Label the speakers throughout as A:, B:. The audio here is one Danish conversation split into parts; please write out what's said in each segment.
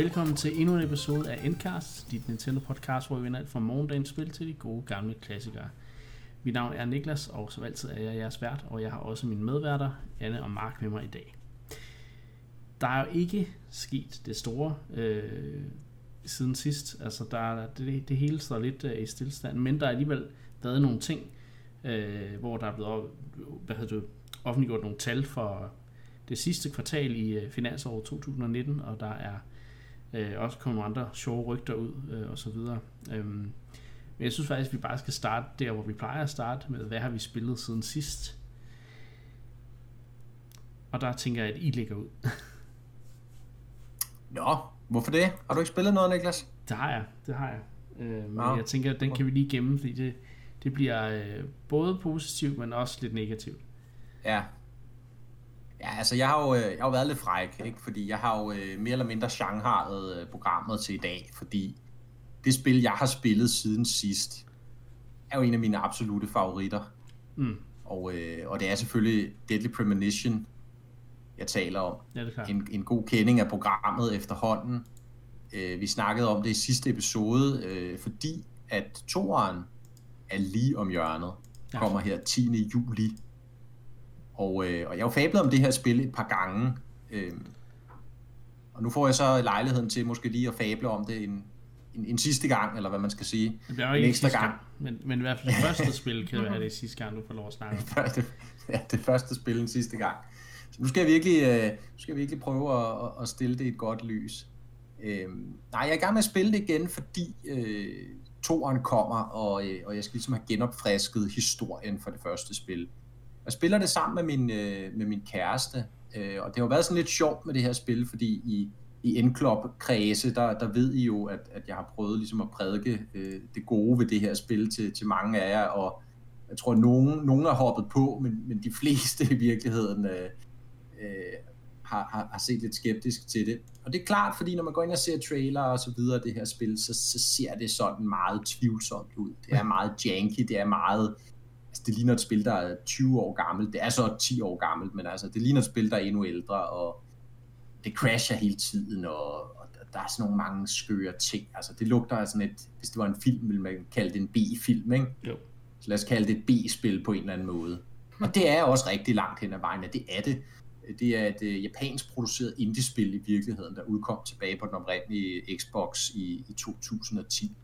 A: Velkommen til endnu en episode af Endcast, dit Nintendo podcast, hvor vi vender alt fra morgendagens spil til de gode gamle klassikere. Mit navn er Niklas, og som altid er jeg jeres vært, og jeg har også mine medværter, Anne og Mark, med mig i dag. Der er jo ikke sket det store øh, siden sidst. Altså, der er, det, det hele står lidt øh, i stillestand, men der er alligevel været nogle ting, øh, hvor der er blevet hvad hedder det, offentliggjort nogle tal for det sidste kvartal i øh, finansåret 2019, og der er øh, også nogle andre sjove rygter ud øh, og så videre. Øhm, men jeg synes faktisk, at vi bare skal starte der, hvor vi plejer at starte med, hvad har vi spillet siden sidst? Og der tænker jeg, at I ligger ud.
B: Nå, hvorfor det? Har du ikke spillet noget, Niklas?
A: Det har jeg, det har jeg. Øh, men Nå. jeg tænker, at den kan vi lige gemme, fordi det, det bliver øh, både positivt, men også lidt negativt.
B: Ja, Ja, altså jeg har jo, øh, jeg har jo været lidt fræk, ikke? fordi jeg har jo øh, mere eller mindre shanghajet øh, programmet til i dag, fordi det spil, jeg har spillet siden sidst, er jo en af mine absolute favoritter. Mm. Og, øh, og det er selvfølgelig Deadly Premonition, jeg taler om.
A: Ja, det er
B: en, en god kending af programmet efterhånden. Øh, vi snakkede om det i sidste episode, øh, fordi at toeren er lige om hjørnet. Ja. Kommer her 10. juli og, øh, og jeg har jo fablet om det her spil et par gange. Øh, og nu får jeg så lejligheden til måske lige at fable om det en, en, en sidste gang, eller hvad man skal sige.
A: Det bliver jo ikke en ekstra gang. gang. Men, men i hvert fald det første spil kan være det sidste gang, du får lov at snakke
B: om. det, ja, det første spil en sidste gang. Så nu skal jeg virkelig, øh, nu skal jeg virkelig prøve at, at stille det i et godt lys. Øh, nej, jeg er i gang med at spille det igen, fordi øh, toeren kommer, og, øh, og jeg skal ligesom have genopfrisket historien for det første spil. Jeg spiller det sammen med min, øh, med min kæreste, øh, og det har jo været sådan lidt sjovt med det her spil, fordi i, i N-Club-kredse, der, der ved I jo, at, at jeg har prøvet ligesom at prædike øh, det gode ved det her spil til, til mange af jer, og jeg tror, at nogen, nogen har hoppet på, men, men de fleste i virkeligheden øh, øh, har, har, har set lidt skeptisk til det. Og det er klart, fordi når man går ind og ser trailer og så videre det her spil, så, så ser det sådan meget tvivlsomt ud. Det er meget janky, det er meget det ligner et spil, der er 20 år gammelt. Det er så 10 år gammelt, men altså det ligner et spil, der er endnu ældre, og det crasher hele tiden, og, og der er sådan nogle mange skøre ting. Altså det lugter af sådan et, hvis det var en film, ville man kalde det en B-film, ikke? Jo. Så lad os kalde det et B-spil på en eller anden måde. Og det er også rigtig langt hen ad vejen, at det er det. Det er et uh, japansk produceret indie-spil i virkeligheden, der udkom tilbage på den oprindelige Xbox i, i 2010.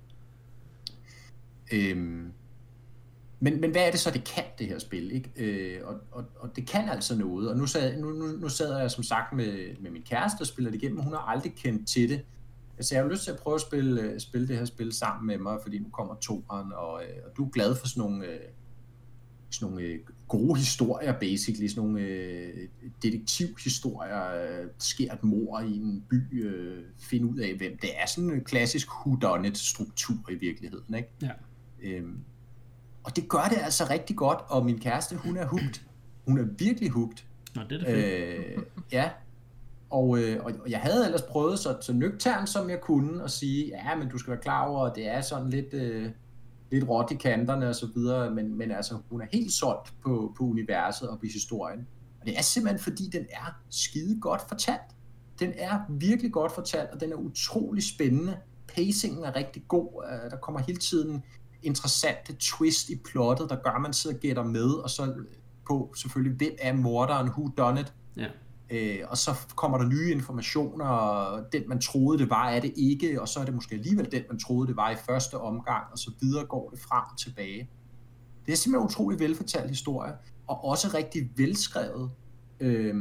B: Øhm, men, men hvad er det så, det kan, det her spil? Ikke? Øh, og, og, og det kan altså noget. Og nu sad, nu, nu, nu sad jeg som sagt med, med min kæreste og spiller det igennem, hun har aldrig kendt til det. Altså, jeg har lyst til at prøve at spille, spille det her spil sammen med mig, fordi nu kommer toeren, og, øh, og du er glad for sådan nogle, øh, sådan nogle øh, gode historier, basically. Sådan nogle øh, detektivhistorier. Sker et mor i en by, øh, finde ud af, hvem det er. Sådan en klassisk whodunit-struktur i virkeligheden, ikke? Ja. Øhm, og det gør det altså rigtig godt, og min kæreste, hun er hugt. Hun er virkelig hugt.
A: Nå, det er det fedt.
B: Øh, ja, og, øh, og jeg havde ellers prøvet så, så nøgtern som jeg kunne at sige, ja, men du skal være klar over, at det er sådan lidt, øh, lidt råt i kanterne og så videre, men, men altså, hun er helt solgt på, på universet og på historien. Og det er simpelthen, fordi den er skide godt fortalt. Den er virkelig godt fortalt, og den er utrolig spændende. Pacingen er rigtig god. Øh, der kommer hele tiden interessante twist i plottet, der gør, at man sidder og gætter med, og så på selvfølgelig, hvem er morderen, who done it. Ja. Øh, og så kommer der nye informationer, og den man troede det var, er det ikke, og så er det måske alligevel den man troede det var i første omgang, og så videre går det frem og tilbage. Det er simpelthen utrolig velfortalt historie, og også rigtig velskrevet, øh,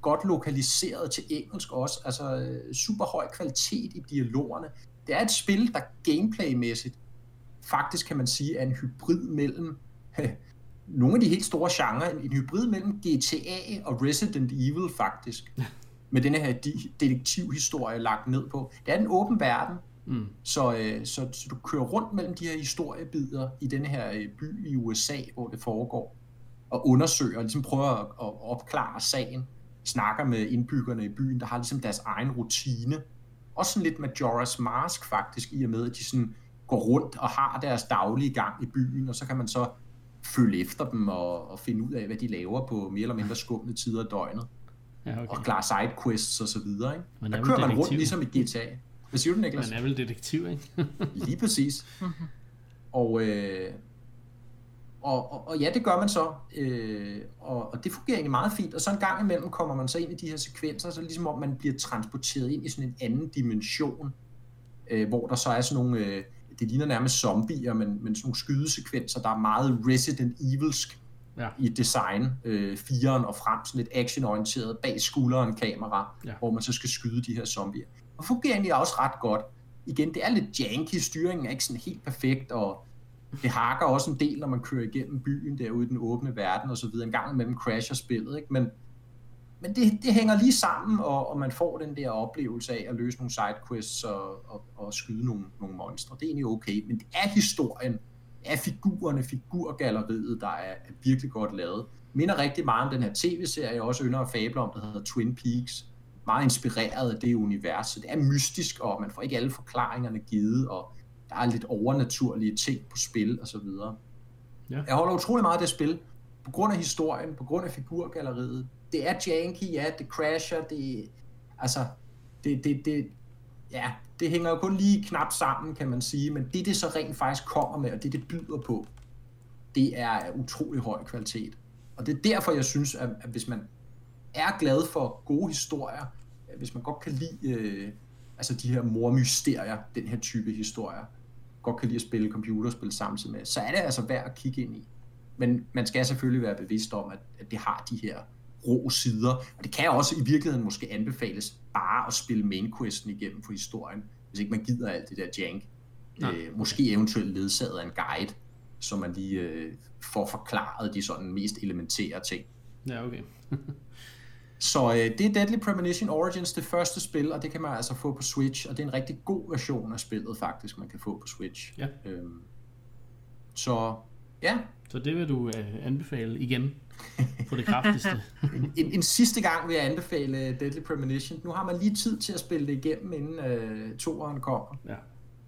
B: godt lokaliseret til engelsk også, altså øh, super høj kvalitet i dialogerne. Det er et spil, der gameplaymæssigt faktisk kan man sige er en hybrid mellem nogle af de helt store genrer, en, hybrid mellem GTA og Resident Evil faktisk, med denne her detektivhistorie lagt ned på. Det er en åben verden, mm. så, øh, så, så du kører rundt mellem de her historiebider i denne her øh, by i USA, hvor det foregår, og undersøger, og ligesom prøver at, at opklare sagen, snakker med indbyggerne i byen, der har ligesom deres egen rutine. Også sådan lidt Majora's Mask faktisk, i og med, at de sådan går rundt og har deres daglige gang i byen, og så kan man så følge efter dem og, og finde ud af, hvad de laver på mere eller mindre skumle tider af døgnet. ja, okay. og klare sidequests og så videre. Ikke?
A: Man
B: der kører man rundt ligesom i GTA. Hvad siger du, Niklas?
A: Man er vel detektiv, ikke?
B: Lige præcis. og, øh, og, og, og ja, det gør man så, øh, og, og det fungerer egentlig meget fint, og så en gang imellem kommer man så ind i de her sekvenser, så ligesom om man bliver transporteret ind i sådan en anden dimension, øh, hvor der så er sådan nogle, øh, det ligner nærmest zombier, men, men sådan nogle skydesekvenser, der er meget Resident Evilsk ja. i design, øh, firen og frem, sådan lidt actionorienteret bag skulderen kamera, ja. hvor man så skal skyde de her zombier. Og fungerer egentlig også ret godt. Igen, det er lidt janky, styringen er ikke sådan helt perfekt, og det hakker også en del, når man kører igennem byen derude i den åbne verden og så videre. En gang imellem crasher spillet, ikke? Men, men det, det hænger lige sammen, og, og man får den der oplevelse af at løse nogle sidequests og, og, og skyde nogle, nogle monstre. Det er egentlig okay, men det er historien, det er figurerne, figurgalleriet, der er, er virkelig godt lavet. Minder rigtig meget om den her tv-serie, jeg også ynder at fable om, der hedder Twin Peaks. Meget inspireret af det univers, så det er mystisk, og man får ikke alle forklaringerne givet, og der er lidt overnaturlige ting på spil og så videre. Ja. Jeg holder utrolig meget af det spil, på grund af historien, på grund af figurgalleriet. Det er janky, ja, det crasher, det, altså, det, det, det, ja, det hænger jo kun lige knap sammen, kan man sige, men det, det så rent faktisk kommer med, og det, det byder på, det er af utrolig høj kvalitet. Og det er derfor, jeg synes, at, at hvis man er glad for gode historier, øh, hvis man godt kan lide øh, altså de her mormysterier, den her type historier, godt kan lide at spille computerspil samtidig med, så er det altså værd at kigge ind i. Men man skal selvfølgelig være bevidst om, at, at det har de her rå sider, og det kan også i virkeligheden måske anbefales bare at spille main questen igennem for historien, hvis ikke man gider alt det der jank. Øh, måske eventuelt ledsaget af en guide, så man lige øh, får forklaret de sådan mest elementære ting.
A: Ja, okay.
B: Så øh, det er Deadly Premonition Origins, det første spil, og det kan man altså få på Switch, og det er en rigtig god version af spillet faktisk, man kan få på Switch.
A: Ja. Øhm,
B: så ja.
A: Så det vil du øh, anbefale igen på det kraftigste.
B: en, en, en sidste gang vil jeg anbefale Deadly Premonition. Nu har man lige tid til at spille det igennem, inden øh, toeren kommer.
A: Ja.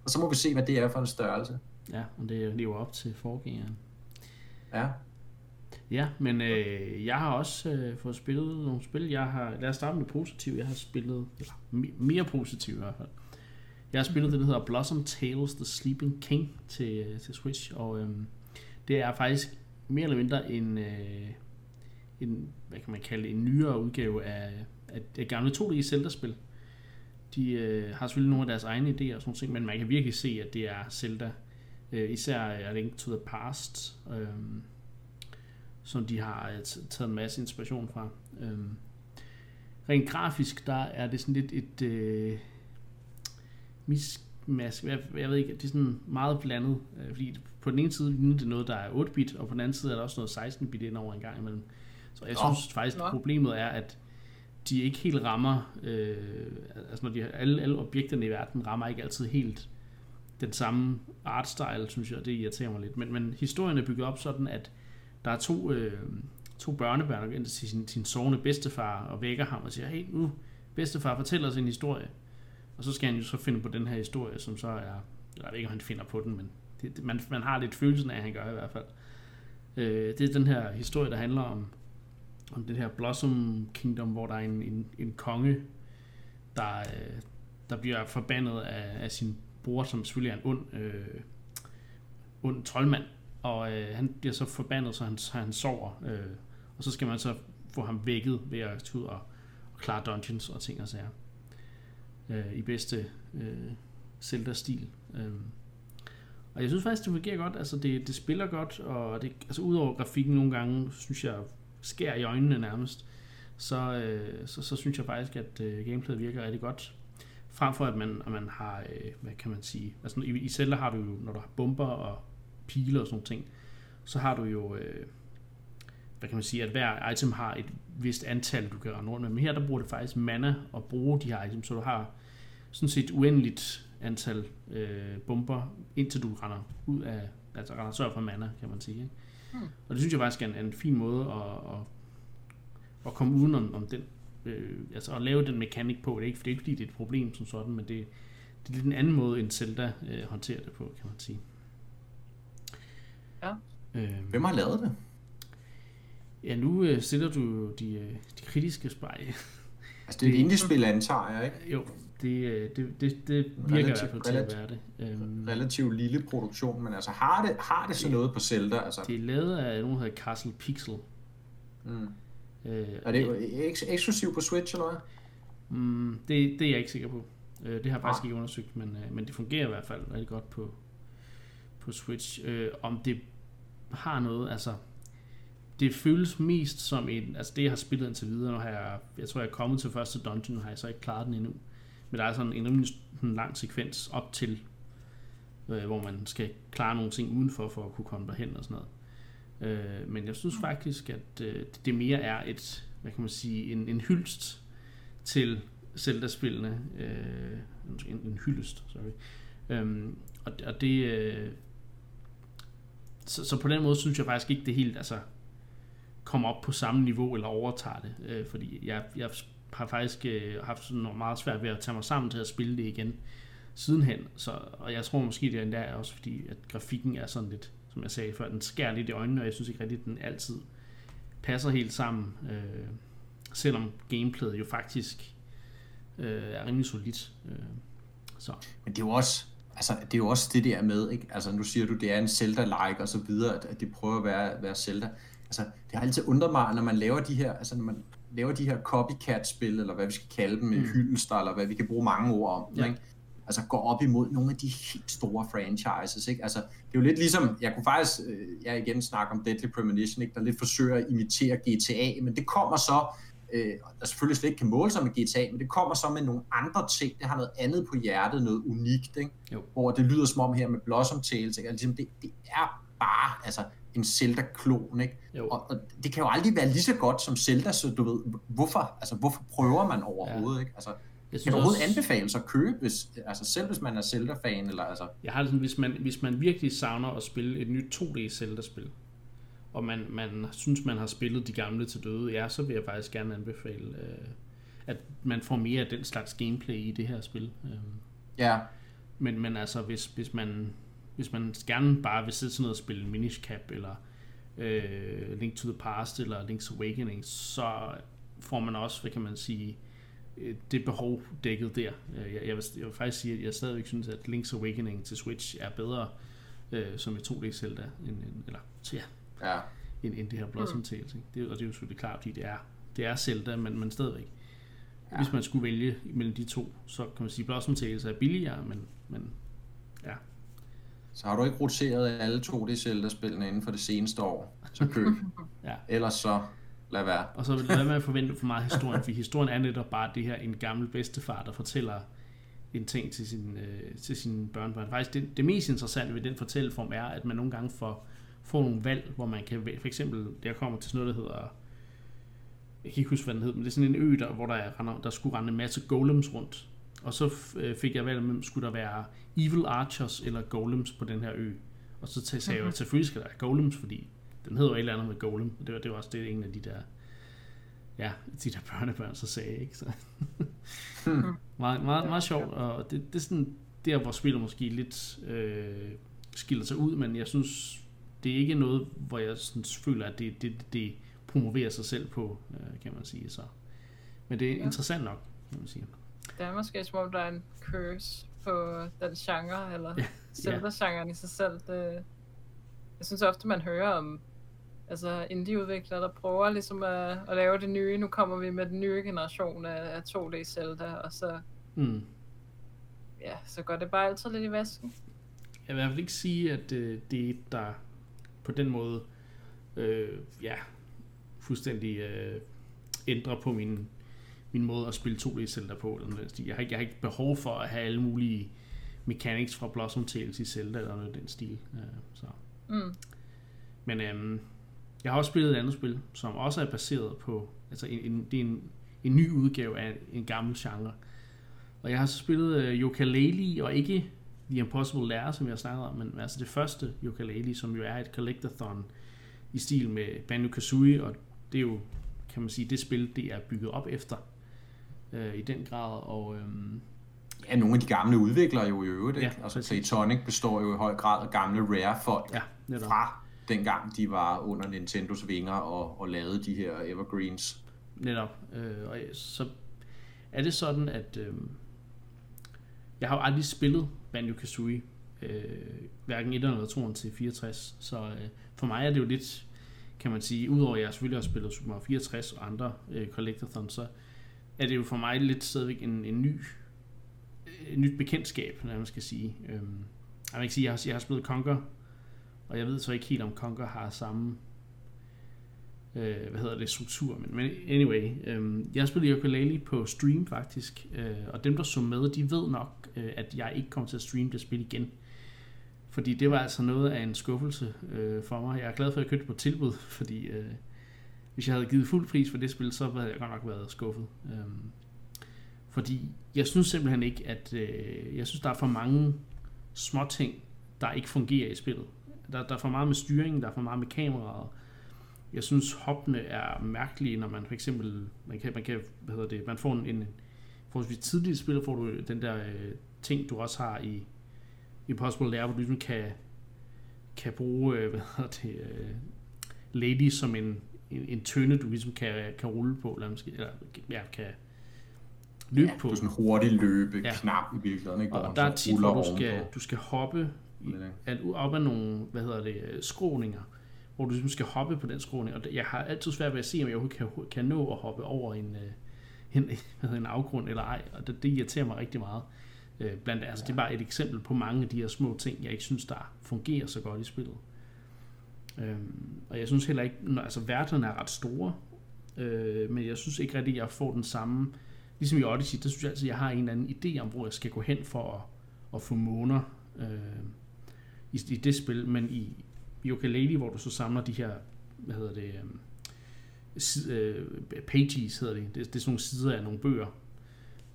B: Og så må vi se, hvad det er for en størrelse.
A: Ja, og det lever op til forgængeren.
B: Ja.
A: Ja, men øh, jeg har også øh, fået spillet nogle spil. Jeg har, lad os starte med positivt. Jeg har spillet, eller mere positivt i hvert fald. Jeg har spillet det, der hedder Blossom Tales The Sleeping King til, øh, til Switch, og øh, det er faktisk mere eller mindre en, øh, en, hvad kan man kalde en nyere udgave af, af det gamle 2D Zelda-spil. De øh, har selvfølgelig nogle af deres egne idéer og sådan noget, men man kan virkelig se, at det er Zelda. Øh, især øh, A Link to the Past. Øh, som de har øh, taget en masse inspiration fra. Øh, rent grafisk, der er det sådan lidt et øh, mismask. Jeg, jeg ved ikke, det er sådan meget blandet, øh, fordi på den ene side er det noget, der er 8-bit, og på den anden side er der også noget 16-bit ind over en gang imellem. Så jeg synes oh, faktisk, at problemet er, at de ikke helt rammer, øh, altså når de, alle, alle objekterne i verden rammer ikke altid helt den samme artstyle, synes jeg, det irriterer mig lidt. Men, men historien er bygget op sådan, at der er to, øh, to børnebørn, der går ind til sin, sin sovende bedstefar og vækker ham og siger, hey, nu, bedstefar, fortæl os en historie. Og så skal han jo så finde på den her historie, som så er, jeg ved ikke, om han finder på den, men det, det, man, man har lidt følelsen af, at han gør i hvert fald. Øh, det er den her historie, der handler om, om det her Blossom Kingdom, hvor der er en, en, en konge, der, øh, der bliver forbandet af, af sin bror, som selvfølgelig er en ond, øh, ond troldmand, og øh, han bliver så forbandet, så han, så han sover. Øh, og så skal man så få ham vækket ved at tage ud og, og klare dungeons og ting og sager. Øh, I bedste øh, Zelda-stil. Øh. Og jeg synes faktisk, det fungerer godt. Altså, det, det spiller godt, og det, altså, udover grafikken nogle gange, synes jeg, skær i øjnene nærmest, så, øh, så, så synes jeg faktisk, at øh, gameplayet virker rigtig godt. Frem for at man, at man har, øh, hvad kan man sige, altså i, i Zelda har du jo, når du har bomber og pile og sådan noget ting, så har du jo, øh, hvad kan man sige, at hver item har et vist antal, du kan rende rundt med. Men her der bruger det faktisk mana at bruge de her items, så du har sådan set uendeligt antal øh, bomber, indtil du render ud af, altså render sørg for mana, kan man sige. Ikke? Hmm. Og det synes jeg faktisk er en, en fin måde at, at, at komme uden om, den, øh, altså at lave den mekanik på. Det er ikke, det er ikke fordi, det er et problem som sådan, men det, det er lidt en anden måde, end Zelda øh, håndterer det på, kan man sige.
B: Ja. Øhm, Hvem har lavet det?
A: Ja, nu øh, stiller du de, øh, de kritiske spejl.
B: Altså, det er et indie-spil, antager jeg, ikke?
A: Jo, det, øh, det, det, det virker relativ, i hvert fald til at være det.
B: Um, relativt lille produktion, men altså har det, har det så det, noget på Zelda? Altså?
A: Det er lavet af nogen, der hedder Castle Pixel. Mm.
B: Øh, er det ek- eksklusivt på Switch, eller hvad?
A: Mm, det, det er jeg ikke sikker på. Øh, det har jeg faktisk ah. ikke undersøgt, men, øh, men det fungerer i hvert fald rigtig godt på, på Switch. Øh, om det har noget, altså det føles mest som en, altså det jeg har spillet indtil videre, nu har jeg, jeg tror jeg er kommet til første dungeon, nu har jeg så ikke klaret den endnu. Men der er sådan en rimelig en lang sekvens op til, øh, hvor man skal klare nogle ting udenfor, for at kunne komme derhen og sådan noget. Øh, men jeg synes faktisk, at øh, det mere er et, hvad kan man sige, en, en hyldst til Zelda-spillene. Øh, en, en hyldest, sorry. Øhm, og, og det... Øh, så, så på den måde synes jeg faktisk ikke, det helt altså, kommer op på samme niveau eller overtager det. Øh, fordi jeg, jeg har faktisk øh, haft sådan noget meget svært ved at tage mig sammen til at spille det igen sidenhen. Så, og jeg tror måske, det er endda også fordi, at grafikken er sådan lidt, som jeg sagde før, den skærer lidt i øjnene, og jeg synes ikke rigtigt, at den altid passer helt sammen. Øh, selvom gameplayet jo faktisk øh, er rimelig solidt. Øh,
B: så. Men det er jo også, altså, det er jo også det der med, ikke? Altså, nu siger du, det er en Zelda-like og så videre, at, at det prøver at være, være Zelda. Altså, det har altid undret mig, når man laver de her, altså, når man laver de her copycat-spil, eller hvad vi skal kalde dem, mm. hyldester, eller hvad vi kan bruge mange ord om, ja. ikke? altså går op imod nogle af de helt store franchises, ikke? Altså, det er jo lidt ligesom, jeg kunne faktisk, øh, jeg igen snakke om Deadly Premonition, ikke? der lidt forsøger at imitere GTA, men det kommer så øh, der selvfølgelig slet ikke kan måle sig med GTA, men det kommer så med nogle andre ting, det har noget andet på hjertet, noget unikt, ikke? Jo. hvor det lyder som om her med Blossom Tales, ikke? Altså, det, det er bare altså, en Zelda-klon, ikke? Og, og, det kan jo aldrig være lige så godt som Zelda, så du ved, hvorfor, altså, hvorfor prøver man overhovedet, ja. ikke? Altså, jeg kan overhovedet også... anbefales at købe, hvis, altså selv hvis man er Zelda-fan? Eller, altså...
A: Jeg har sådan, hvis man, hvis man virkelig savner at spille et nyt 2D Zelda-spil, og man, man synes, man har spillet de gamle til døde, ja, så vil jeg faktisk gerne anbefale, øh, at man får mere af den slags gameplay i det her spil. Øh.
B: Ja.
A: Men, men altså, hvis, hvis, man, hvis man gerne bare vil sidde sådan noget og spille Minish Cap, eller øh, Link to the Past, eller Link's Awakening, så får man også, hvad kan man sige, øh, det behov dækket der. Øh, jeg, jeg, vil, jeg vil faktisk sige, at jeg stadigvæk synes, at Link's Awakening til Switch er bedre øh, som et 2D Zelda, end, end, eller ja, ja. end, end det her Blossom mm. Tales. Ikke? Det, og det er jo selvfølgelig klart, fordi det er, det er Zelda, men, men stadigvæk. Ja. Hvis man skulle vælge mellem de to, så kan man sige, Blossom Tales er billigere, men, men.
B: Så har du ikke roteret alle 2D Zelda-spillene inden for det seneste år, så køb. ja. Ellers så lad være.
A: Og så lad med at forvente for meget historien, for historien er netop bare det her, en gammel bedstefar, der fortæller en ting til, sin, øh, til sine børnebørn. Faktisk det, det mest interessante ved den fortælleform er, at man nogle gange får få nogle valg, hvor man kan, for eksempel, der kommer til sådan noget, der hedder, jeg kan ikke huske, hvad den hed, men det er sådan en ø, der, hvor der, der skulle rende en masse golems rundt. Og så øh, fik jeg valgt, om skulle der være evil archers eller golems på den her ø. Og så sagde jeg jo, at mhm. selvfølgelig skal der være golems, fordi den hedder et eller andet med golem. Det var, det var også det, en af de der, ja, de der børnebørn så sagde, ikke? Så. Hmm. meget, meget, meget sjovt, og det, det er sådan der, hvor spillet måske lidt øh, skiller sig ud, men jeg synes, det er ikke noget, hvor jeg sådan føler, at det, det, det promoverer sig selv på, øh, kan man sige. Så. Men det er ja. interessant nok, kan man sige.
C: Det er måske som om, der er en curse på den genre, eller ja. selve genren i sig selv. Det, jeg synes ofte, man hører om altså indie-udviklere, der prøver ligesom at, at lave det nye. Nu kommer vi med den nye generation af, af 2D Zelda, og så, mm. ja, så går det bare altid lidt i vasken.
A: Jeg vil i hvert fald ikke sige, at øh, det er der på den måde øh, ja, fuldstændig øh, ændrer på min, min måde at spille 2D Zelda på. Eller noget. Jeg, har ikke, jeg har ikke behov for at have alle mulige mechanics fra Blossom Tales i Zelda eller noget den stil. Øh, så. Mm. Men øh, jeg har også spillet et andet spil, som også er baseret på, altså en, en, det er en, en ny udgave af en gammel genre. Og jeg har så spillet øh, Yooka-Laylee, og ikke The Impossible Lair, som jeg snakkede om, men altså det første Yooka-Laylee, som jo er et collectathon i stil med Banjo-Kazooie, og det er jo, kan man sige, det spil, det er bygget op efter øh, i den grad, og... Øhm,
B: Ja, nogle af de gamle udviklere jo i øvrigt, ikke? Ja, altså Playtonic består jo i høj grad af gamle Rare-folk ja, fra dengang de var under Nintendos vinger og, og lavede de her Evergreens.
A: Netop. Øh, og så er det sådan, at øh, jeg har jo aldrig spillet Banjo-Kazooie, øh, hverken 1 eller 2 til 64, så øh, for mig er det jo lidt, kan man sige, udover at jeg selvfølgelig har spillet Super Mario 64 og andre øh, Collectathon, så er det jo for mig lidt stadigvæk en, en ny et nyt bekendtskab, når man skal sige. Øhm, jeg vil ikke sige, jeg har, jeg har spillet Conker, og jeg ved så ikke helt, om Conker har samme øh, hvad hedder det, struktur, men, men anyway, øh, jeg har spillet ukulele på stream faktisk, øh, og dem der så med, de ved nok, øh, at jeg ikke kommer til at streame det spil igen. Fordi det var altså noget af en skuffelse øh, for mig. Jeg er glad for, at jeg købte på tilbud, fordi øh, hvis jeg havde givet fuld pris for det spil, så havde jeg godt nok været skuffet. Øhm, fordi jeg synes simpelthen ikke, at øh, jeg synes, der er for mange små ting, der ikke fungerer i spillet. Der, der er for meget med styringen, der er for meget med kameraet. Jeg synes, hoppene er mærkelige, når man for eksempel, man kan, man kan hvad hedder det, man får en, en forholdsvis tidligt spil, får du den der øh, ting, du også har i Impossible Lair, hvor du ligesom kan, kan bruge, øh, hvad hedder det, øh, lady som en, en, en tønde, du ligesom kan, kan rulle på, eller, måske, eller ja, kan, løbe ja, på.
B: på sådan en hurtig løbe ja. knap i virkeligheden. Ikke?
A: Og der er tit, hvor du skal, du skal hoppe i, at, op ad nogle, hvad hedder det, skråninger, hvor du ligesom skal hoppe på den skråning. Og jeg har altid svært ved at se, om jeg kan, kan nå at hoppe over en, øh, en, hvad hedder, en afgrund eller ej. Og det, det irriterer mig rigtig meget. Øh, blandt, altså, det er bare et eksempel på mange af de her små ting, jeg ikke synes, der fungerer så godt i spillet. Øhm, og jeg synes heller ikke, altså værterne er ret store, øh, men jeg synes ikke rigtig, at jeg får den samme ligesom i Odyssey, der synes jeg altid, at jeg har en eller anden idé om, hvor jeg skal gå hen for at, at få måner øh, i, i det spil, men i, i Ukulele, hvor du så samler de her, hvad hedder det, øh, øh, pages hedder det. det, det er sådan nogle sider af nogle bøger,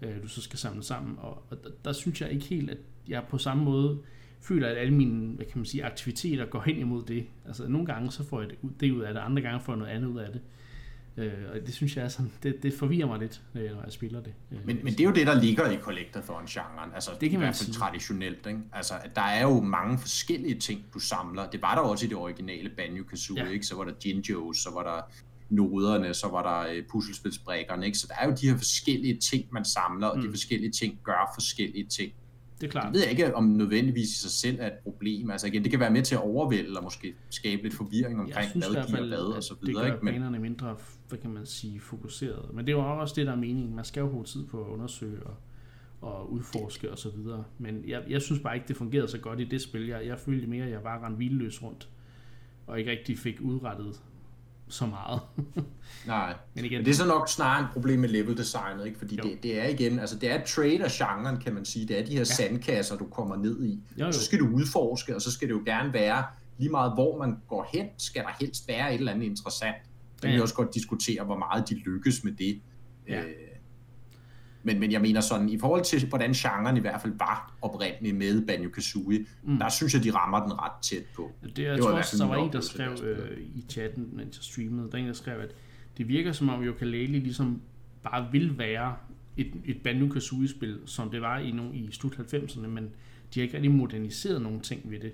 A: øh, du så skal samle sammen, og, og der, der synes jeg ikke helt, at jeg på samme måde føler, at alle mine hvad kan man sige, aktiviteter går hen imod det. Altså nogle gange så får jeg det ud af det, andre gange får jeg noget andet ud af det. Øh, og det synes jeg er sådan, det, det forvirrer mig lidt, øh, når jeg spiller det.
B: Øh, men, men det er jo det, der ligger i Collectathon-genren, altså det kan i hvert fald traditionelt. Ikke? Altså, at der er jo mange forskellige ting, du samler. Det var der også i det originale Banjo-Kazooie, ja. ikke? så var der Jinjos, så var der noderne, så var der øh, puslespilsbrækkerne, ikke? Så der er jo de her forskellige ting, man samler, og mm. de forskellige ting gør forskellige ting.
A: Det er klart.
B: Jeg ved ikke, om nødvendigvis i sig selv er et problem. Altså igen, det kan være med til at overvælde og måske skabe lidt forvirring omkring,
A: synes hvad giver hvad og så videre. Det gør ikke? banerne mindre, hvad kan man sige, fokuseret. Men det er jo også det, der er meningen. Man skal jo bruge tid på at undersøge og, og udforske og så videre. Men jeg, jeg synes bare ikke, det fungerede så godt i det spil. Jeg, jeg følte mere, at jeg bare rendte hvileløs rundt og ikke rigtig fik udrettet så meget.
B: Nej, men, igen, men det er så nok snarere et problem med level designet, ikke? fordi det, det er igen, altså det er trade-genren, kan man sige, det er de her ja. sandkasser, du kommer ned i. Jo, jo. Så skal du udforske, og så skal det jo gerne være, lige meget hvor man går hen, skal der helst være et eller andet interessant. Så kan ja. vi også godt diskutere, hvor meget de lykkes med det. Ja. Øh, men, men jeg mener sådan, i forhold til, hvordan genren i hvert fald var oprindelig med Banjo-Kazooie, mm. der synes jeg, de rammer den ret tæt på.
A: Det, jeg det tror også, der var en, der skrev øh, i chatten, mens jeg streamede, der en, der skrev, at det virker som om Yooka-Laylee ligesom bare vil være et, et Banjo-Kazooie-spil, som det var i, nogle, i slut 90'erne, men de har ikke rigtig moderniseret nogle ting ved det.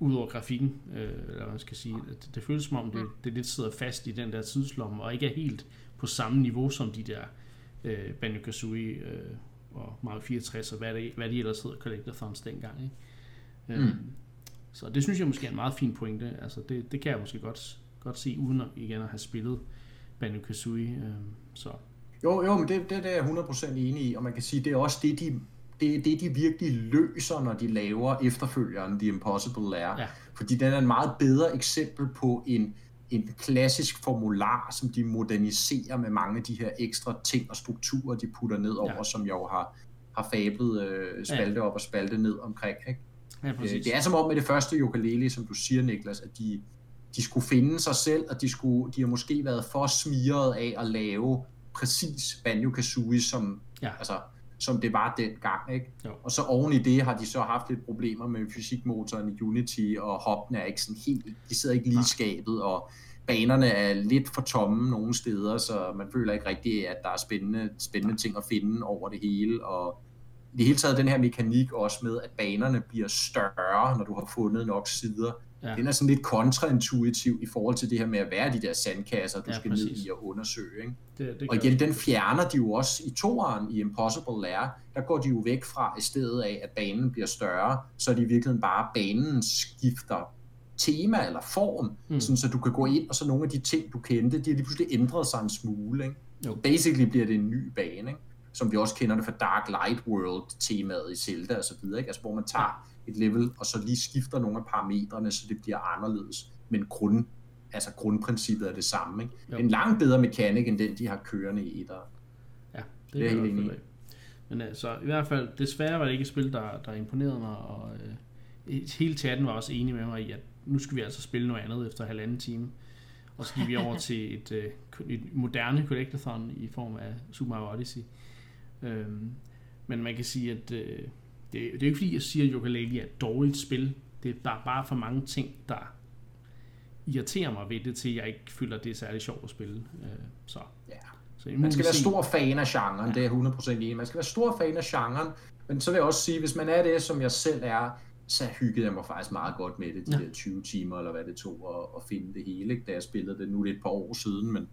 A: Udover grafikken, øh, eller hvad man skal sige. Det, det føles som om, det, det lidt sidder fast i den der tidslomme, og ikke er helt på samme niveau som de der øh, Banjo Kazooie øh, og Mario 64 og hvad, det, hvad de ellers hedder Collectathons dengang. Ikke? Øh, mm. Så det synes jeg måske er en meget fin pointe. Altså det, det kan jeg måske godt, godt se, uden at, igen at have spillet Banjo Kazooie. Øh, så.
B: Jo, jo, men det, det, det er jeg 100% enig i, og man kan sige, det er også det, de det det, de virkelig løser, når de laver efterfølgeren The Impossible Lair. Ja. Fordi den er en meget bedre eksempel på en, en klassisk formular, som de moderniserer med mange af de her ekstra ting og strukturer, de putter ned over, ja. som jeg jo har, har fablet øh, spalte ja. op og spalte ned omkring. Ikke? Ja, øh, det er som om med det første ukulele, som du siger, Niklas, at de, de skulle finde sig selv, og de, skulle, de har måske været for smiret af at lave præcis Banjo Kazooie, som, ja. altså, som det var dengang. Ikke? Jo. Og så oven i det har de så haft lidt problemer med fysikmotoren i Unity, og hoppene er ikke sådan helt, de sidder ikke lige skabet, og banerne er lidt for tomme nogle steder, så man føler ikke rigtigt, at der er spændende, spændende ting at finde over det hele, og i det hele taget den her mekanik også med, at banerne bliver større, når du har fundet nok sider. Ja. den er sådan lidt kontraintuitiv i forhold til det her med at være de der sandkasser, du
A: Ja,
B: skal
A: præcis.
B: ned i og undersøge. Ikke?
A: Det, det
B: Og igen, den fjerner de jo også i toeren i Impossible Lair. Der går de jo væk fra i stedet af, at banen bliver større, så er det i virkeligheden bare, banen skifter tema eller form,
A: Mm.
B: sådan så du kan gå ind, og så nogle af de ting, du kendte, de har lige pludselig ændret sig en smule. Ikke?
A: Jo.
B: Basically bliver det en ny bane, ikke? som vi også kender det fra Dark Light World-temaet i Zelda og så videre, ikke? Altså, hvor man tager et level, og så lige skifter nogle af parametrene, så det bliver anderledes. Men grund, altså grundprincippet er det samme. Ikke?
A: Jo.
B: En langt bedre mekanik, end den, de har kørende i der.
A: Ja, det,
B: Det er helt enig.
A: Men altså, i hvert fald, desværre var det ikke et spil, der, der imponerede mig, og øh, hele chatten var også enig med mig i, at nu skal vi altså spille noget andet efter halvanden time. Og så gik vi over til et, øh, et moderne collectathon i form af Super Mario Odyssey. Øhm, men man kan sige, at øh, det, det er jo ikke fordi, jeg siger, at Yooka-Laylee er et dårligt spil. Det er bare, bare for mange ting, der irriterer mig ved det, til jeg ikke føler, at det er særlig sjovt at spille. Øh, så,
B: Ja.
A: så
B: Man skal være stor fan af genren, det er jeg 100% enig. Man skal være stor fan af genren, men så vil jeg også sige, hvis man er det, som jeg selv er, så hyggede jeg mig faktisk meget godt med det, de
A: Ja.
B: ja. der 20 timer, eller hvad det tog at, at finde det hele, ikke? da jeg spillede det. Nu er det et par år siden, men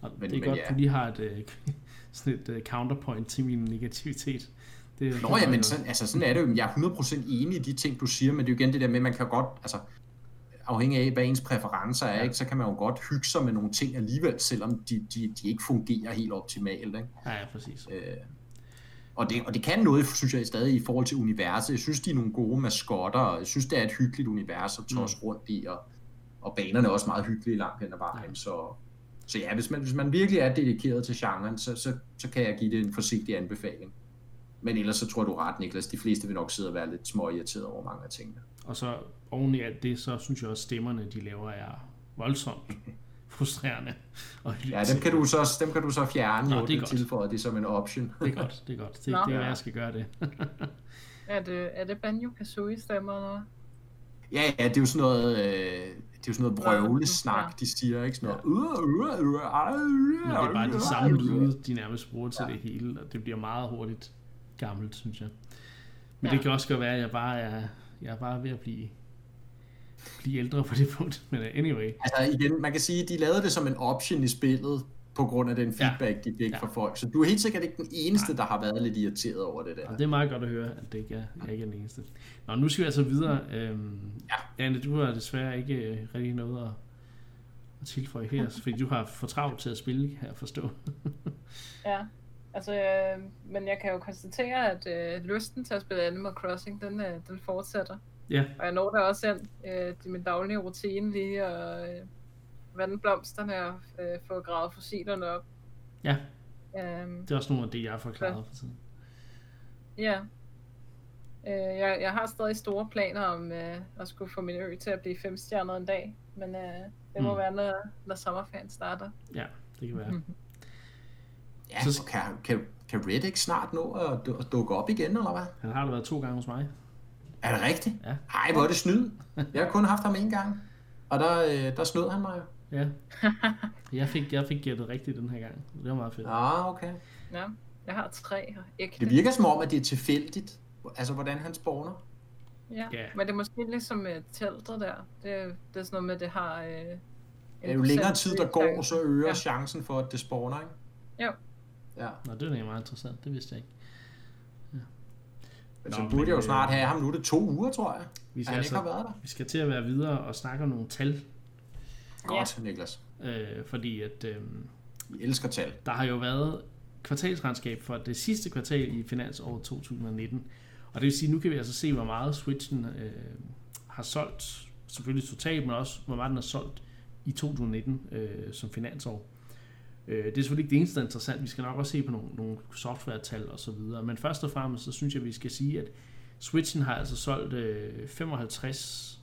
A: Og
B: Men-
A: det er
B: men
A: godt,
B: ja.
A: du lige har et, øh, sådan et øh, counterpoint til min negativitet. Det,
B: Nå ja, men sådan, altså, sådan er det jo. Jeg er 100% enig i de ting, du siger, men det er jo igen det der med, at man kan godt, altså, afhængig af, hvad ens præferencer er,
A: Ja.
B: ikke, så kan man jo godt hygge sig med nogle ting alligevel, selvom de, de, de ikke fungerer helt optimalt. Ikke?
A: Ja, ja, præcis.
B: Øh, og, det, og det kan noget, synes jeg stadig, i forhold til universet. Jeg synes, de er nogle gode maskotter, og jeg synes, det er et hyggeligt univers at tosse rundt i, og, og banerne er også meget hyggelige langt hen ad vejen.
A: Ja.
B: Så, så ja, hvis man, hvis man virkelig er dedikeret til genren, så, så, så kan jeg give det en forsigtig anbefaling. Men ellers så tror jeg, du er ret, Niklas. De fleste vil nok sidde og være lidt små irriteret over mange af tingene.
A: Og så oven i alt det, så synes jeg også, at stemmerne, de laver, er voldsomt frustrerende. Og
B: Ja, dem kan du så, dem kan du så fjerne,
A: Nå,
B: Nå,
A: det er godt.
B: tilføjet det som en option.
A: Det er godt, det er godt. Det,
C: Nå.
A: det er, jeg skal gøre det.
C: Er det, er det Banjo Kazooie stemmer?
B: Ja, ja, det er jo sådan noget, øh, det er jo sådan noget
C: Ja.
B: brøvlesnak, de siger, ikke? Sådan noget, uh, uh, uh, uh,
A: Men det er bare de samme lyde, de nærmest bruger til det hele, og det bliver meget hurtigt gammelt, synes jeg. Men
C: Ja.
A: det kan også godt være, at jeg bare er, jeg er bare ved at blive, blive ældre på det punkt. Men uh, anyway,
B: Altså igen, man kan sige, at de lavede det som en option i spillet, på grund af den
A: Ja.
B: feedback, de fik
A: Ja.
B: fra folk. Så du er helt sikkert ikke den eneste, der har været lidt irriteret over det der.
A: Og det er meget godt at høre, at det ikke er, jeg ikke er den eneste. Nå, nu skal vi altså videre. Øhm,
B: Ja.
A: Anne, du har desværre ikke øh, rigtig noget at, at tilføje her, fordi du har for travlt til at spille, jeg forstå.
C: Ja, altså, øh, men jeg kan jo konstatere, at øh, lysten til at spille Animal Crossing, den, øh, den fortsætter.
A: Ja,
C: Og jeg når da også ind øh, til min daglige rutine lige og øh, vande blomsterne og øh, få gravet fossilerne op.
A: ja,
C: Øhm,
A: det er også nogle af det, jeg har forklaret for tiden.
C: ja. Øh, jeg, jeg har stadig store planer om øh, at skulle få min ø til at blive femstjernet en dag, men øh, det må
A: Mm.
C: være, når, når sommerferien starter.
A: Ja, det kan være.
B: Ja,
A: Så-
B: kan, kan, kan Red ikke snart nå at, at dukke op igen, eller hvad?
A: Han har da været to gange hos mig.
B: Er det rigtigt?
A: Ja.
B: Hej, hvor er det snyd. Jeg har kun haft ham en gang. Og der, øh, der snød han mig jo.
A: Ja. Jeg fik, jeg fik gættet rigtigt den her gang. Det var meget fedt.
B: Ah, okay.
C: Ja, jeg har tre og ægte.
B: Det virker som om, at det er tilfældigt, altså hvordan han spawner.
C: Ja,
A: Ja.
C: men det er måske ligesom øh, teltet der. Det, er- det er sådan noget med, at det har... Øh, en
B: Ja, jo længere tid der går, så øger
C: Ja.
B: chancen for, at det spawner, ikke?
C: Jo.
B: Ja.
A: Nå, det er da meget interessant. Det vidste jeg ikke.
B: Men
A: Nå,
B: så
A: men,
B: burde jeg jo
A: øh,
B: snart have ham. Nu det to uger, tror jeg.
A: Vi
B: at
A: skal,
B: Han ikke har
A: altså,
B: været der.
A: vi skal til at være videre og snakke om nogle tal.
B: Godt, Niklas.
A: Øh, fordi at øh,
B: Vi elsker tal.
A: der har jo været kvartalsregnskab for det sidste kvartal i finansåret 2019. Og det vil sige, nu kan vi altså se, hvor meget Switchen øh, har solgt, selvfølgelig totalt, men også hvor meget den har solgt i 2019 øh, som finansår. Øh, det er selvfølgelig ikke det eneste, der er interessant. Vi skal nok også se på nogle, nogle software-tal og så videre. Men først og fremmest, så synes jeg, vi skal sige, at Switchen har altså solgt øh, 55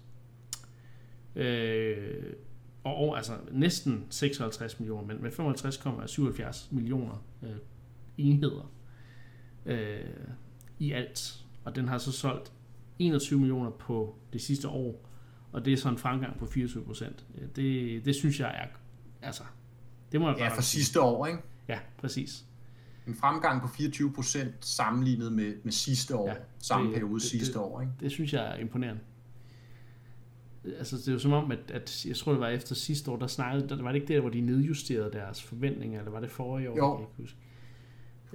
A: øh, og og altså næsten 56 millioner, men 55,77 millioner øh, enheder øh, i alt. Og den har så solgt 21 millioner på det sidste år, og det er så en fremgang på 24 procent. Øh, det, det synes jeg er, altså, det må jeg
B: Ja,
A: sige.
B: sidste år, ikke?
A: Ja, præcis.
B: En fremgang på 24% sammenlignet med, med sidste år.
A: Ja,
B: samme
A: det-
B: periode
A: det-
B: sidste
A: det-
B: år, ikke?
A: Det synes jeg er imponerende. altså det er jo som om, at, at jeg tror, det var efter sidste år, der snakkede, der, var det ikke der, hvor de nedjusterede deres forventninger, eller var det forrige år?
B: Jo.
A: Jeg kan ikke huske.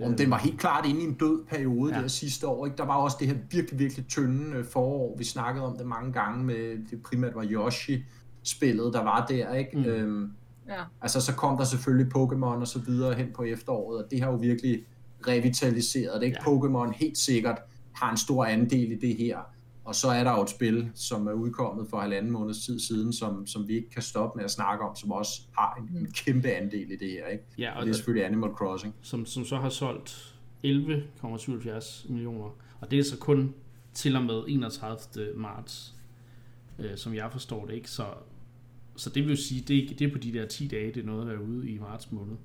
B: Om den var helt klart inde i en død periode
A: Ja.
B: der sidste år. Ikke? Der var også det her virkelig, virkelig tynde øh, forår. Vi snakkede om det mange gange med, det primært var Yoshi-spillet, der var der. Ikke?
A: Mm.
B: Øhm,
C: Ja.
B: altså så kom der selvfølgelig Pokémon og så videre hen på efteråret, og det har jo virkelig revitaliseret det. Ikke?
A: Ja.
B: Pokémon helt sikkert har en stor andel i det her. Og så er der jo et spil, som er udkommet for halvanden måneds tid siden, som, som vi ikke kan stoppe med at snakke om, som også har en, en kæmpe andel i det her. Ikke?
A: Ja,
B: Og
A: og
B: det er selvfølgelig Animal Crossing.
A: som, som så har solgt 11,77 millioner. Og det er så kun til og med 31. marts, øh, som jeg forstår det, ikke? Så, så det vil jo sige, det det er på de der 10 dage, det er noget at være ude i marts måned.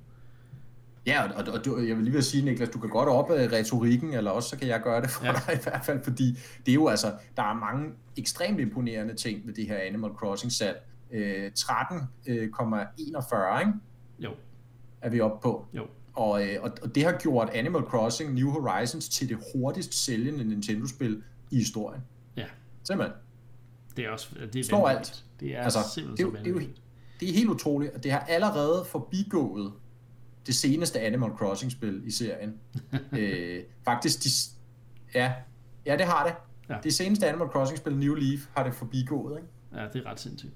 B: Ja, og, og du, jeg vil lige vil sige, Niklas, du kan godt op af retorikken, eller også så kan jeg gøre det for
A: Ja.
B: dig i hvert fald, fordi det er jo altså, der er mange ekstremt imponerende ting ved det her Animal Crossing salg. Øh, 13,41, ikke?
A: Jo,
B: er vi oppe på.
A: jo.
B: Og, øh, og, og det har gjort Animal Crossing New Horizons til det hurtigst sælgende Nintendo-spil i historien.
A: Ja,
B: Simpelthen.
A: Det er også det er
B: Slår
A: vanvittigt.
B: alt.
A: Det er
B: Altså,
A: simpelthen
B: det, er jo- det, er jo, det er helt utroligt, og det har allerede forbigået det seneste Animal Crossing-spil i serien. øh, faktisk, de, ja, ja, det har det.
A: Ja.
B: Ja. Det seneste Animal Crossing-spil, New Leaf, har det forbigået ikke?
A: Ja, det er ret sindssygt.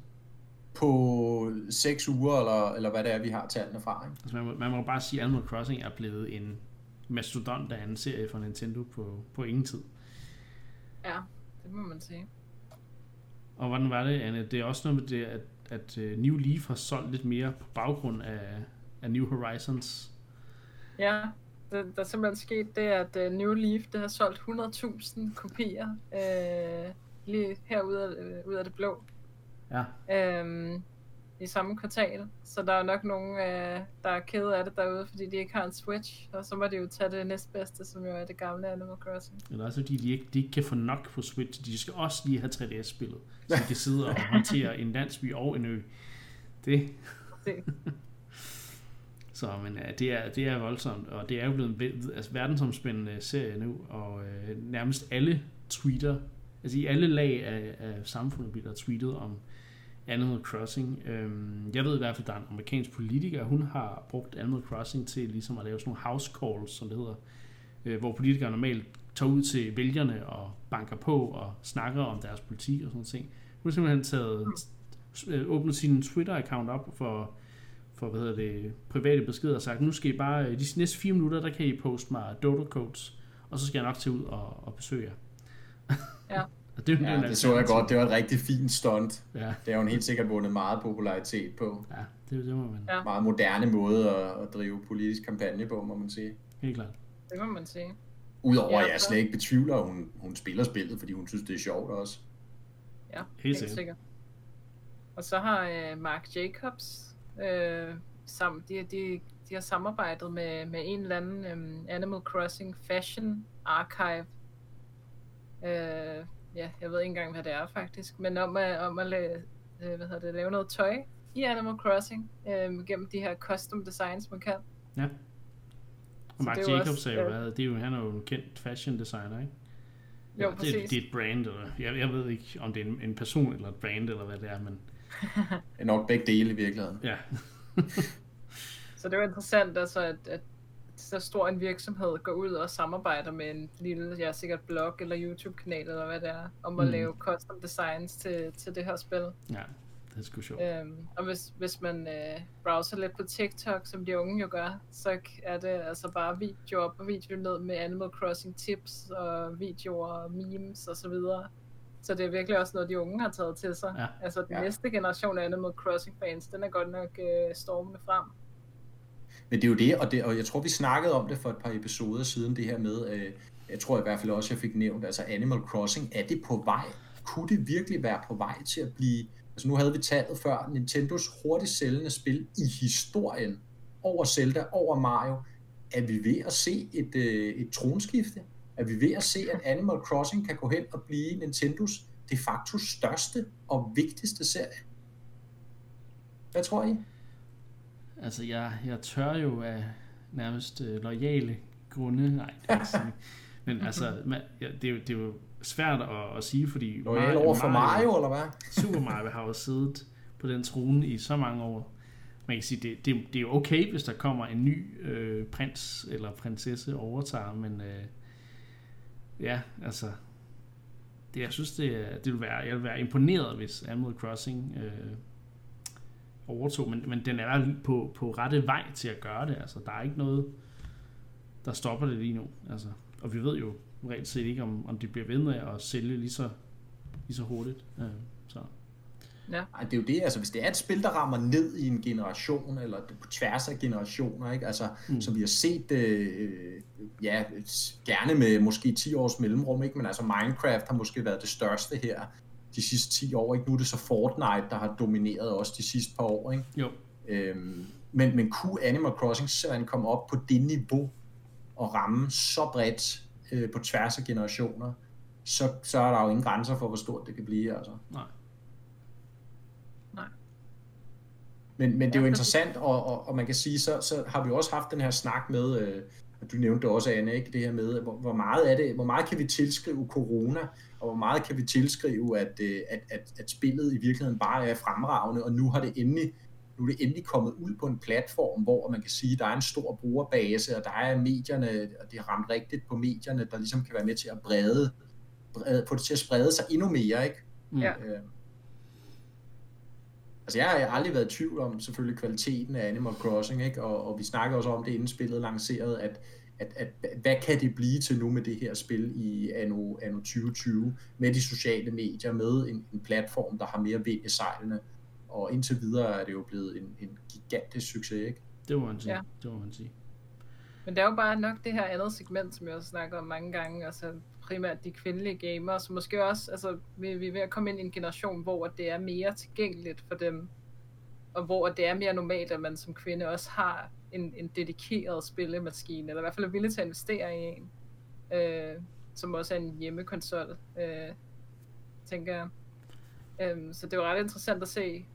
B: på 6 uger, eller, eller hvad det er, vi har tallene fra. Ikke?
A: Altså, man, må, man må bare sige, at Animal Crossing er blevet en mastodont af en serie fra Nintendo på, på ingen tid.
C: Ja, det må man sige.
A: Og hvordan var det, Anne? Det er også noget med det, at, at øh, New Leaf har solgt lidt mere på baggrund af, af New Horizons.
C: Ja, der, der er simpelthen sket det, at uh, New Leaf det har solgt 100.000 kopier uh, lige herude af, uh, ud af det blå
A: Ja,
C: um, i samme kvartal. Så der er nok nogen, uh, der er kede af det derude, fordi de ikke har en Switch. Og så må de jo tage det næstbedste, som jo er det gamle Animal Crossing.
A: eller også fordi de ikke, de ikke kan få nok på Switch. De skal også lige have 3DS-spillet, så de kan sidde og håndtere en landsby og en ø. Det,
C: Det,
A: Så men ja, det, er, det er voldsomt, og det er jo blevet en altså, verdensomspændende serie nu, og øh, nærmest alle tweeter, altså i alle lag af, af samfundet bliver der tweetet om Animal Crossing. Øhm, jeg ved i hvert fald, at der er en amerikansk politiker, hun har brugt Animal Crossing til ligesom at lave sådan nogle house calls, som det hedder, øh, hvor politikere normalt tager ud til vælgerne og banker på og snakker om deres politik og sådan noget ting. Hun har simpelthen taget, øh, åbnet sin Twitter-account op for for hvad hedder det, private beskeder og sagt, nu skal I bare, de næste fire minutter, der kan I poste mig dodo codes, og så skal jeg nok tage ud og, og besøge jer.
C: Ja.
A: og det, er
B: Ja, det så jeg godt. Det var et rigtig fint stunt.
A: Ja,
B: Det har hun helt sikkert vundet meget popularitet på.
A: ja det, det må man
C: Ja.
B: Meget moderne måde at, at drive politisk kampagne på, må man sige.
A: helt klart.
C: det må man sige.
B: Udover
C: Ja,
B: at jeg
C: så-
B: slet ikke betvivler, at hun, hun spiller spillet, fordi hun synes, det er sjovt også.
C: Ja,
A: Helt sikkert.
C: Og så har øh, Mark Jacobs øh, sammen, de, de, de har samarbejdet med, med en eller anden øh, Animal Crossing Fashion Archive. Øh, ja, jeg ved ikke engang, hvad det er faktisk, men om at, om at lave, øh, hvad hedder det, lave noget tøj i Animal Crossing øh, gennem de her custom designs, man kan.
A: Ja. Og
C: Så
A: Mark
C: det er jo
A: Jacobs
C: også,
A: er jo,
C: øh,
A: hvad, det er jo, han er jo en kendt fashion designer, ikke?
C: Jo,
A: det,
C: præcis.
A: det er et brand, eller, jeg, jeg ved ikke, om det er en, en person eller et brand, eller hvad det er, men
B: Det er nok begge dele i virkeligheden.
A: ja,
C: Så det er jo interessant, altså, at, at så stor en virksomhed går ud og samarbejder med en lille, ja, sikkert blog eller YouTube-kanal, eller hvad det er, om at
A: Mm.
C: lave custom designs til, til det her spil.
A: ja, det er sgu sjovt.
C: Øhm, og hvis, hvis man øh, browser lidt på TikTok, som de unge jo gør, så er det altså bare video op og video ned med Animal Crossing tips og videoer og memes og så videre. Så det er virkelig også noget, de unge har taget til sig.
A: Ja.
C: Altså den
B: Ja.
C: næste generation af Animal Crossing fans, den er godt nok øh, stormende frem.
B: Men det er jo det og, det, og jeg tror, vi snakkede om det for et par episoder siden, det her med, øh, jeg tror i hvert fald også, jeg fik nævnt, altså Animal Crossing, er det på vej? Kunne det virkelig være på vej til at blive, altså nu havde vi tallet før, Nintendos hurtigst sælgende spil i historien, over Zelda, over Mario, er vi ved at se et, øh, et tronskifte? Er vi ved at se, at Animal Crossing kan gå hen og blive Nintendos de facto største og vigtigste serie? Hvad tror I?
A: Altså, jeg, jeg tør jo af nærmest øh, lojale grunde, nej, det kan jeg ikke sige. Men altså, man, ja, det, er jo, det er jo svært at, at sige, fordi
B: Loyal over for Mario, eller hvad?
A: Super Mario har jo siddet på den trone i så mange år. Man kan sige, det, det, det er jo okay, hvis der kommer en ny øh, prins eller prinsesse overtager, men øh, ja, altså, det, jeg synes, det, det vil være, jeg vil være imponeret, hvis Animal Crossing øh, overtog, men, men den er på, på rette vej til at gøre det. Altså, der er ikke noget, der stopper det lige nu. Altså, og vi ved jo reelt set ikke, om, om de bliver ved med at sælge lige så, lige så hurtigt. Øh, så.
B: Ja. Ej, det er jo det, altså hvis det er et spil, der rammer ned i en generation, eller på tværs af generationer, ikke? Altså, mm. som vi har set, øh, ja, gerne med måske 10 års mellemrum, ikke? men altså Minecraft har måske været det største her de sidste 10 år, ikke? Nu er det så Fortnite, der har domineret også de sidste par år, ikke?
A: Jo.
B: Øhm, men, men kunne Animal Crossing simpelthen komme op på det niveau og ramme så bredt øh, på tværs af generationer, så, så er der jo ingen grænser for, hvor stort det kan blive, altså.
A: Nej.
B: Men, men det er jo interessant, og, og, og man kan sige, så, så har vi også haft den her snak med, øh, du nævnte det også, Anne, ikke? det her med, hvor, hvor meget er det, hvor meget kan vi tilskrive corona, og hvor meget kan vi tilskrive, at, øh, at, at, at spillet i virkeligheden bare er fremragende, og nu har det endelig nu er det endelig kommet ud på en platform, hvor man kan sige, at der er en stor brugerbase, og der er medierne, og det har ramt rigtigt på medierne, der ligesom kan være med til at brede, brede på det til at sprede sig endnu mere, ikke?
C: Ja. Øh,
B: Altså jeg har aldrig været i tvivl om selvfølgelig kvaliteten af Animal Crossing, ikke? Og, og vi snakker også om det inden spillet lanceret, at, at, at hvad kan det blive til nu med det her spil i anno, anno 2020, med de sociale medier, med en, en platform, der har mere vind i sejlene, og indtil videre er det jo blevet en, en gigantisk succes, ikke?
A: Det må man sige, ja. det må man sige.
C: Men det er jo bare nok det her andet segment, som jeg også snakker om mange gange, altså primært de kvindelige gamere, så måske også, altså vi, vi er ved at komme ind i en generation, hvor det er mere tilgængeligt for dem, og hvor det er mere normalt, at man som kvinde også har en, en dedikeret spillemaskine, eller i hvert fald er villig til at investere i en, øh, som også er en hjemmekonsol, øh, tænker jeg. Øh, så det var ret interessant at se,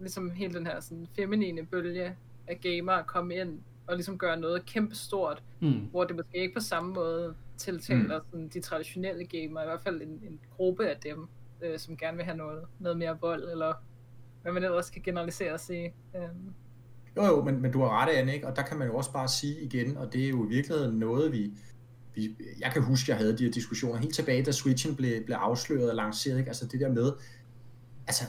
C: ligesom hele den her sådan, feminine bølge af gamere komme ind og ligesom gøre noget kæmpestort,
A: mm.
C: hvor det måske ikke på samme måde tiltaler mm. sådan, de traditionelle gamer, i hvert fald en, en gruppe af dem, øh, som gerne vil have noget, noget mere vold, eller hvad man ellers kan generalisere og sige. Um.
B: Jo jo, men, men du har ret, Anne, ikke? og der kan man jo også bare sige igen, og det er jo i virkeligheden noget, vi, vi jeg kan huske, jeg havde de her diskussioner helt tilbage, da Switchen blev, blev afsløret og lanceret, ikke? altså det der med, altså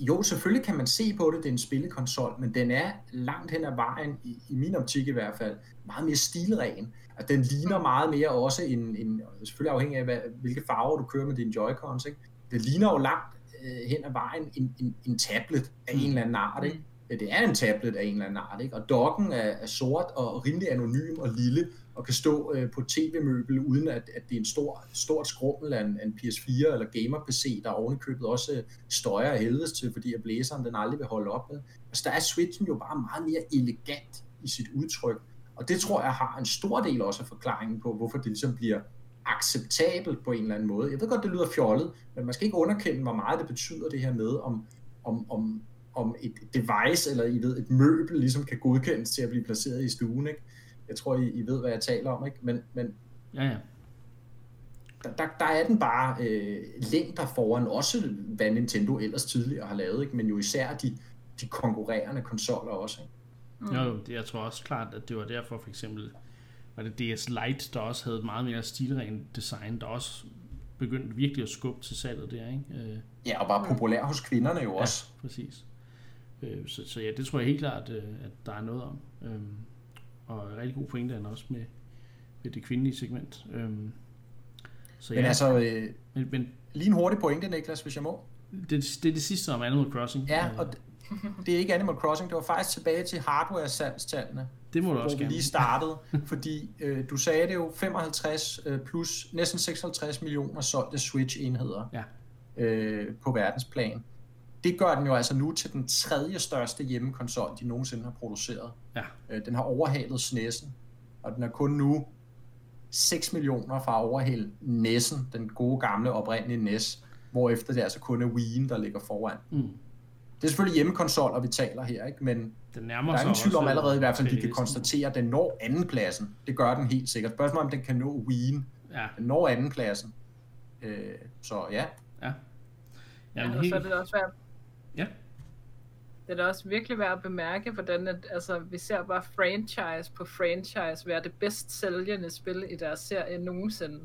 B: jo, selvfølgelig kan man se på det, det er en spillekonsol, men den er langt hen ad vejen, i, i min optik i hvert fald, meget mere stilren. At den ligner meget mere også en, en selvfølgelig afhængig af, hvad, hvilke farver du kører med dine Joy-Cons, ikke? Det ligner jo langt øh, hen ad vejen en, en, en tablet af en eller anden art, ikke? Ja, det er en tablet af en eller anden art, ikke? Og dokken er, er sort og rimelig anonym og lille, og kan stå øh, på tv-møbel, uden at, at det er en stor, stort skrummel af en, en PS4 eller gamer-PC, der ovenikøbet også øh, støjer af helvedes til, fordi at blæseren den aldrig vil holde op med. Altså der er Switchen jo bare meget mere elegant i sit udtryk, og det tror jeg har en stor del også af forklaringen på, hvorfor det ligesom bliver acceptabelt på en eller anden måde. Jeg ved godt, det lyder fjollet, men man skal ikke underkende, hvor meget det betyder det her med, om, om, om, om et device eller I ved, et møbel ligesom kan godkendes til at blive placeret i stuen. Ikke? Jeg tror, I, I ved, hvad jeg taler om, ikke? Men, men
A: ja, ja.
B: Der, der, der er den bare øh, længder foran, også hvad Nintendo ellers tidligere har lavet, ikke? men jo især de, de konkurrerende konsoller også. Ikke?
A: Mm. Jo, det, jeg tror også klart, at det var derfor for eksempel, var det DS Lite, der også havde et meget mere stilren design, der også begyndte virkelig at skubbe til salget der, ikke? Øh,
B: ja, og var populær hos kvinderne jo også.
A: Ja, præcis. Øh, så, så ja, det tror jeg helt klart, øh, at der er noget om. Øh, og en rigtig god pointe er også med, med det kvindelige segment. Øhm,
B: så men ja, altså, øh, men, men, lige en hurtig pointe, Niklas, hvis jeg må.
A: Det, det er det sidste om Animal Crossing.
B: Ja, og det, er ikke Animal Crossing, det var faktisk tilbage til hardware-salgstallene.
A: Det må du også
B: Hvor vi lige startede, fordi øh, du sagde det jo, 55 øh, plus næsten 56 millioner solgte Switch-enheder
A: ja.
B: øh, på verdensplan det gør den jo altså nu til den tredje største hjemmekonsol, de nogensinde har produceret.
A: Ja.
B: Øh, den har overhalet SNES'en, og den er kun nu 6 millioner fra at overhale NES'en, den gode gamle oprindelige NES, efter det altså kun er Wii'en, der ligger foran.
A: Mm.
B: Det er selvfølgelig hjemmekonsoller, vi taler her, ikke? men
A: den nærmer
B: der er ingen tvivl om allerede i hvert fald, at vi kan konstatere, at den når andenpladsen. Det gør den helt sikkert. Spørgsmålet om den kan nå Wii'en.
A: Ja.
B: Den når andenpladsen. Øh, så ja.
A: Ja.
C: Ja, og så er det også værd.
A: Ja.
C: Det er da også virkelig værd at bemærke, hvordan at, altså, vi ser bare franchise på franchise være det bedst sælgende spil i deres serie nogensinde.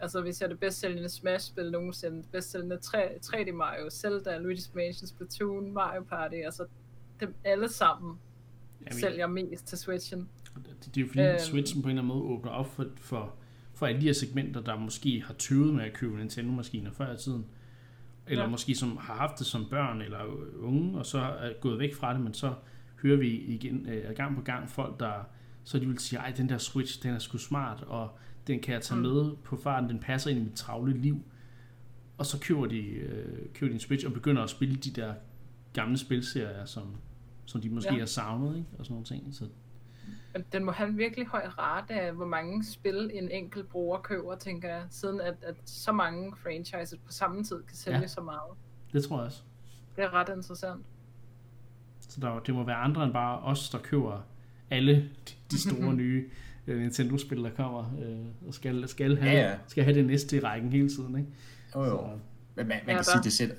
C: Altså, vi ser det bedst sælgende Smash-spil nogensinde, det bedst sælgende 3, 3D Mario, Zelda, Luigi's Mansion, Splatoon, Mario Party, altså dem alle sammen Jamen, sælger mest til Switchen.
A: Det, det er jo fordi, øhm, Switchen på en eller anden måde åbner op for, for, for alle de her segmenter, der måske har tøvet med at købe Nintendo-maskiner før i tiden. Eller ja. måske som har haft det som børn eller unge, og så er gået væk fra det, men så hører vi igen øh, gang på gang folk, der så de vil sige, ej, den der Switch, den er sgu smart, og den kan jeg tage mm. med på farten, den passer ind i mit travle liv. Og så køber de, øh, køber de en Switch og begynder at spille de der gamle spilserier, som, som de måske ja. har savnet, ikke? og sådan nogle ting. Så...
C: Den må have en virkelig høj rate af, hvor mange spil en enkelt bruger køber, tænker jeg, siden at, at så mange franchises på samme tid kan sælge ja. så meget.
A: Det tror jeg også.
C: Det er ret interessant.
A: Så der, det må være andre end bare os, der køber alle de store nye Nintendo-spil, der kommer, øh, og skal, skal, have, ja, ja. skal have det næste i rækken hele tiden. Ikke?
B: Jo, jo. Så, men man, man ja, kan sige, det sætter,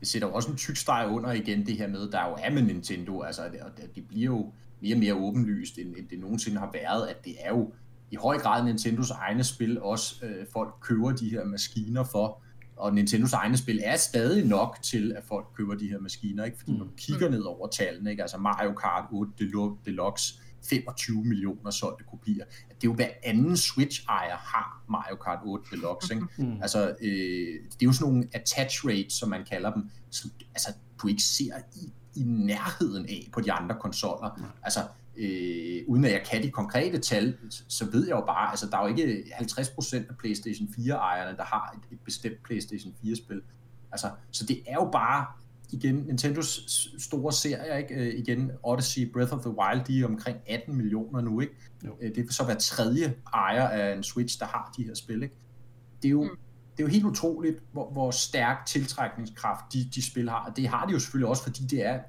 B: det sætter jo også en tyk streg under igen det her med, der jo er med Nintendo, altså, og det bliver jo mere og mere åbenlyst, end, end det nogensinde har været, at det er jo i høj grad Nintendos egne spil også øh, folk køber de her maskiner for, og Nintendos egne spil er stadig nok til, at folk køber de her maskiner, ikke? fordi mm. når du kigger ned over tallene, ikke? altså Mario Kart 8 Deluxe, 25 millioner solgte kopier. Det er jo hver anden Switch-ejer har Mario Kart 8 Deluxe. Ikke? Mm. Altså, øh, det er jo sådan nogle attach rates, som man kalder dem, som altså, du ikke ser i, i nærheden af på de andre konsoller. Mm. Altså, øh, uden at jeg kan de konkrete tal, så ved jeg jo bare, altså der er jo ikke 50% af PlayStation 4-ejerne, der har et, et bestemt PlayStation 4-spil. Altså, så det er jo bare igen, Nintendos store serie, ikke? Øh, igen, Odyssey, Breath of the Wild, de er omkring 18 millioner nu, ikke? Jo. Øh, det er så hver tredje ejer af en Switch, der har de her spil, ikke? Det er jo, mm. det er jo helt utroligt, hvor, hvor stærk tiltrækningskraft de, de spil har, og det har de jo selvfølgelig også, fordi det er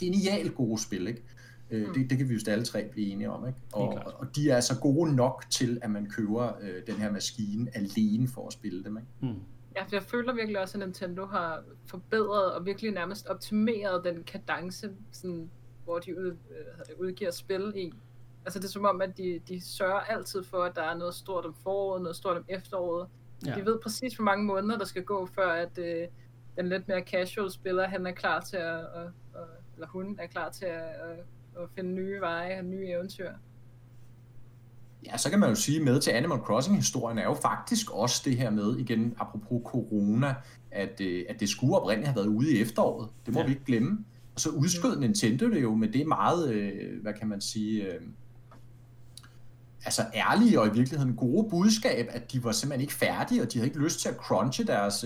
B: genialt gode spil, ikke? Øh, mm. Det, det kan vi jo alle tre blive enige om, ikke? Og, og de er altså gode nok til, at man køber øh, den her maskine alene for at spille dem, ikke? Mm.
C: Ja, for jeg føler virkelig også, at Nintendo har forbedret og virkelig nærmest optimeret den kadence, sådan, hvor de ud, øh, udgiver spil i. Altså det er som om, at de, de sørger altid for, at der er noget stort om foråret, noget stort om efteråret. Ja. De ved præcis, hvor mange måneder der skal gå, før at øh, den lidt mere casual spiller, han er klar til at, at, at eller hun er klar til at, at, at finde nye veje og nye eventyr.
B: Ja, så kan man jo sige med til Animal Crossing-historien er jo faktisk også det her med, igen apropos corona, at, øh, at det skulle oprindeligt have været ude i efteråret. Det må ja. vi ikke glemme. Og så udskød Nintendo det jo med det meget, øh, hvad kan man sige, øh, altså ærlige og i virkeligheden gode budskab, at de var simpelthen ikke færdige, og de havde ikke lyst til at crunche deres,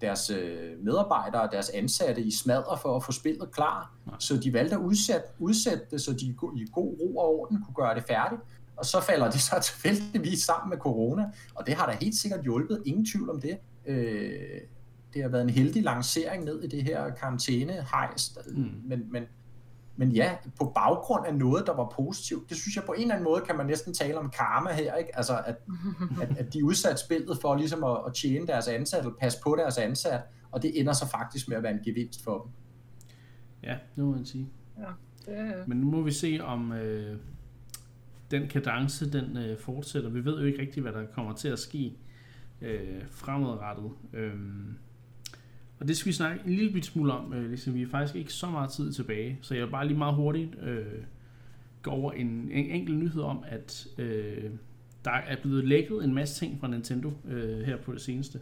B: deres medarbejdere og deres ansatte i smadre for at få spillet klar. Nej. Så de valgte at udsætte, udsætte det, så de i god ro og orden kunne gøre det færdigt og så falder det så tilfældigvis sammen med corona, og det har da helt sikkert hjulpet, ingen tvivl om det. Øh, det har været en heldig lancering ned i det her karantæne-hejs, mm. men, men, men ja, på baggrund af noget, der var positivt, det synes jeg på en eller anden måde, kan man næsten tale om karma her, ikke? Altså, at, at, at de udsatte spillet for ligesom at, at tjene deres ansatte, eller passe på deres ansat, og det ender så faktisk med at være en gevinst for dem.
A: Ja, det må man sige. Ja, det... Men nu må vi se, om, øh, den kadence, den øh, fortsætter. Vi ved jo ikke rigtigt, hvad der kommer til at ske øh, fremadrettet. Øhm, og det skal vi snakke en lille smule om, øh, ligesom vi er faktisk ikke så meget tid tilbage, så jeg vil bare lige meget hurtigt øh, gå over en, en enkelt nyhed om, at øh, der er blevet lækket en masse ting fra Nintendo øh, her på det seneste.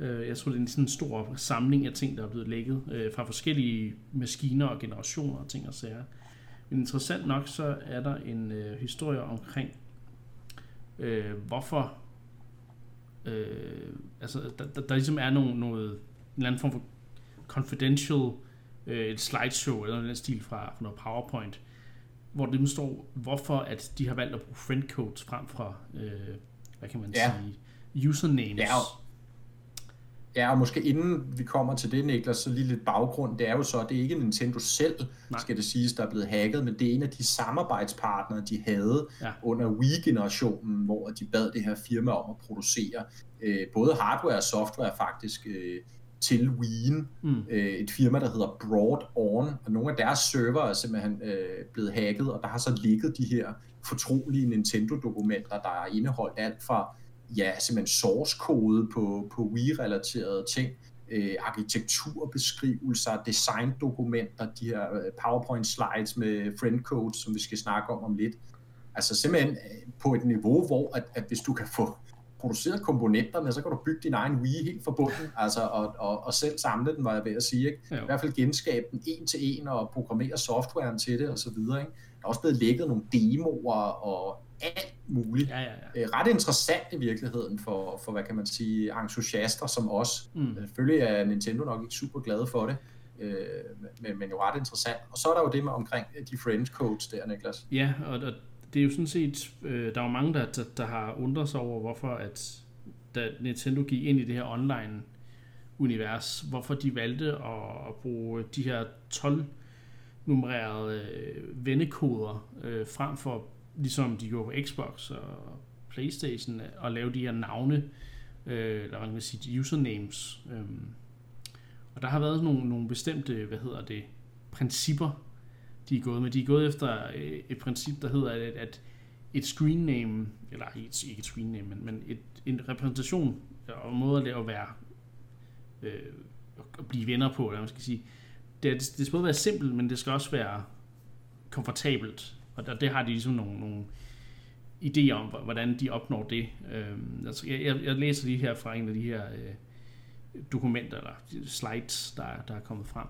A: Øh, jeg tror, det er en sådan stor samling af ting, der er blevet lækket øh, fra forskellige maskiner og generationer og ting og sager. Men interessant nok, så er der en øh, historie omkring, øh, hvorfor øh, altså, der, der, der ligesom er nogle, noget, en eller anden form for confidential øh, et slideshow eller den stil fra, fra noget PowerPoint, hvor det står, hvorfor at de har valgt at bruge friendcodes frem fra, øh, hvad kan man ja. sige, usernames. Ja.
B: Ja, og måske inden vi kommer til det, Niklas, så lige lidt baggrund. Det er jo så, det er ikke Nintendo selv, Nej. skal det siges, der er blevet hacket, men det er en af de samarbejdspartnere, de havde ja. under Wii-generationen, hvor de bad det her firma om at producere øh, både hardware og software faktisk øh, til Wii. Mm. Øh, et firma, der hedder Broad On, og nogle af deres server er simpelthen øh, blevet hacket, og der har så ligget de her fortrolige Nintendo-dokumenter, der er indeholdt alt fra ja, simpelthen source-kode på, på Wii-relaterede ting, øh, arkitekturbeskrivelser, designdokumenter, de her øh, PowerPoint-slides med friendcode, som vi skal snakke om om lidt. Altså simpelthen øh, på et niveau, hvor at, at hvis du kan få produceret komponenterne, så kan du bygge din egen Wii helt forbundet, altså, og, og, og selv samle den, var jeg ved at sige. Ikke? I hvert fald genskabe den en til en og programmere softwaren til det, og så videre. Ikke? Der er også blevet lækket nogle demoer og alt muligt. Ja, ja, ja. Øh, ret interessant i virkeligheden for, for, hvad kan man sige, entusiaster som os. Mm. Selvfølgelig er Nintendo nok ikke super glade for det, øh, men, men jo ret interessant. Og så er der jo det med omkring de friend codes der, Niklas.
A: Ja, og, og det er jo sådan set, øh, der er jo mange, der, der, der har undret sig over, hvorfor at da Nintendo gik ind i det her online univers, hvorfor de valgte at, at bruge de her 12 nummererede øh, vennekoder øh, frem for ligesom de gjorde på Xbox og Playstation, at lave de her navne, øh, eller man kan sige usernames. Øh. Og der har været nogle, nogle bestemte, hvad hedder det, principper, de er gået med. De er gået efter øh, et princip, der hedder, at, at et screen name, eller et, ikke et screen name, men, men et, en repræsentation og måde at, være øh, at blive venner på, eller man skal sige. Det, det, det skal både være simpelt, men det skal også være komfortabelt. Og der, det har de ligesom nogle, nogle idéer om, hvordan de opnår det. Øh, altså, jeg, jeg læser lige her fra en af de her øh, dokumenter, eller slides, der, der er kommet frem.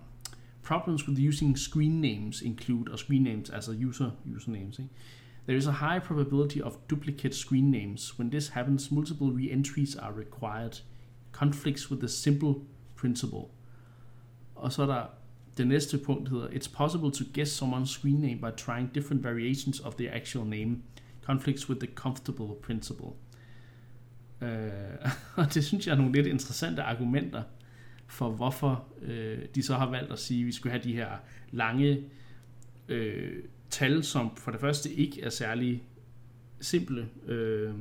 A: Problems with using screen names include, og screen names altså user usernames. ikke? There is a high probability of duplicate screen names. When this happens, multiple re-entries are required. Conflicts with the simple principle. Og så er der det næste punkt hedder, It's possible to guess someone's screen name by trying different variations of their actual name. Conflicts with the comfortable principle. Øh, og det synes jeg er nogle lidt interessante argumenter for hvorfor øh, de så har valgt at sige, at vi skulle have de her lange øh, tal, som for det første ikke er særlig simple, øh,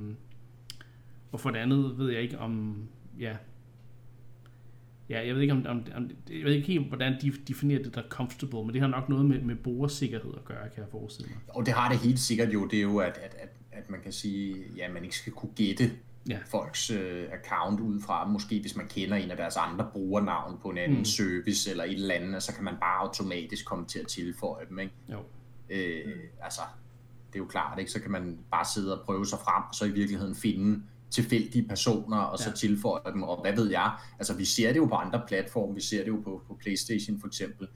A: og for det andet ved jeg ikke om, ja, ja jeg ved ikke om, om, om jeg ved ikke helt, hvordan de definerer det der comfortable, men det har nok noget med, med brugersikkerhed at gøre, kan jeg forestille mig.
B: Og det har det helt sikkert jo, det er jo, at, at, at, at man kan sige, ja, man ikke skal kunne gætte ja. folks øh, account ud fra, måske hvis man kender en af deres andre brugernavn på en anden mm. service eller et eller andet, så kan man bare automatisk komme til at tilføje dem, ikke? Jo. Øh, altså, det er jo klart, ikke? Så kan man bare sidde og prøve sig frem, og så i virkeligheden finde tilfældige personer, og så ja. tilføje dem, og hvad ved jeg, altså vi ser det jo på andre platforme, vi ser det jo på, på Playstation for eksempel,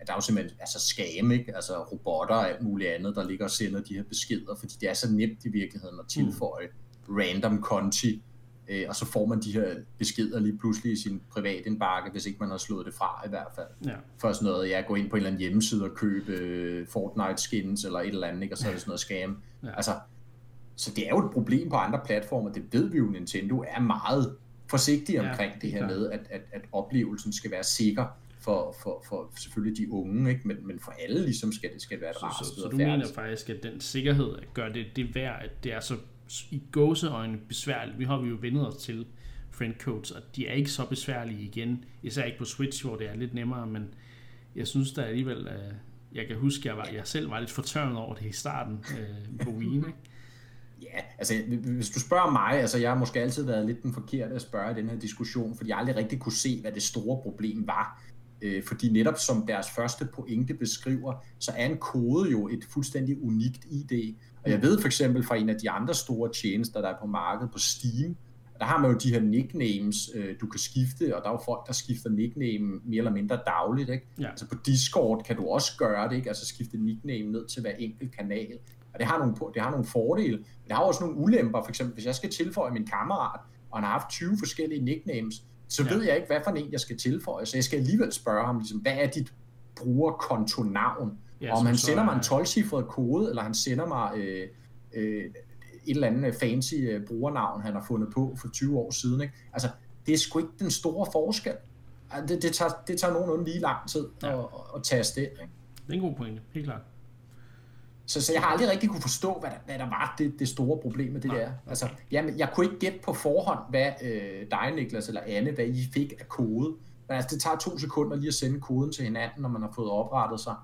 B: at der er jo simpelthen altså scam, ikke? altså robotter og alt muligt andet, der ligger og sender de her beskeder, fordi det er så nemt i virkeligheden at mm. tilføje mm random konti, øh, og så får man de her beskeder lige pludselig i sin private indbakke, hvis ikke man har slået det fra i hvert fald. Ja. For sådan noget, ja, gå ind på en eller anden hjemmeside og købe øh, Fortnite skins eller et eller andet, ikke? og så er det sådan noget scam. Ja. Altså, så det er jo et problem på andre platformer, det ved vi jo, Nintendo er meget forsigtig omkring ja, det her klar. med, at, at, at oplevelsen skal være sikker for, for, for selvfølgelig de unge, ikke? Men, men for alle ligesom skal det skal være et rart
A: sted Så, så du mener faktisk, at den sikkerhed gør det, det værd, at det er så i gåseøjne besværligt. Vi har vi jo vendet os til friend codes, og de er ikke så besværlige igen. Især ikke på Switch, hvor det er lidt nemmere, men jeg synes da alligevel, jeg kan huske, at jeg, var, jeg selv var lidt fortørnet over det i starten øh, på Wii, ikke?
B: Ja, altså hvis du spørger mig, altså jeg har måske altid været lidt den forkerte at spørge i den her diskussion, fordi jeg aldrig rigtig kunne se, hvad det store problem var. Øh, fordi netop som deres første pointe beskriver, så er en kode jo et fuldstændig unikt ID, og jeg ved for eksempel fra en af de andre store tjenester, der er på markedet på Steam, der har man jo de her nicknames, øh, du kan skifte, og der er jo folk, der skifter nickname mere eller mindre dagligt. Ikke? Ja. Altså på Discord kan du også gøre det, ikke? altså skifte nickname ned til hver enkelt kanal. Og det har nogle, det har nogle fordele, men det har også nogle ulemper. For eksempel, hvis jeg skal tilføje min kammerat, og han har haft 20 forskellige nicknames, så ja. ved jeg ikke, hvad for en jeg skal tilføje. Så jeg skal alligevel spørge ham, ligesom, hvad er dit brugerkontonavn? Ja, om han sender mig en 12-cifret kode, eller han sender mig øh, øh, et eller andet fancy øh, brugernavn, han har fundet på for 20 år siden. Ikke? Altså, det er sgu ikke den store forskel. Det, det, tager, det tager nogenlunde lige lang tid ja. at, at taste ind. Ikke?
A: Det er en god pointe, helt klart.
B: Så, så jeg har aldrig rigtig kunne forstå, hvad der, hvad der var det, det store problem med det Nej, der. Altså, jamen, jeg kunne ikke gætte på forhånd, hvad øh, dig, Niklas, eller Anne, hvad I fik af kode. Men altså, det tager to sekunder lige at sende koden til hinanden, når man har fået oprettet sig.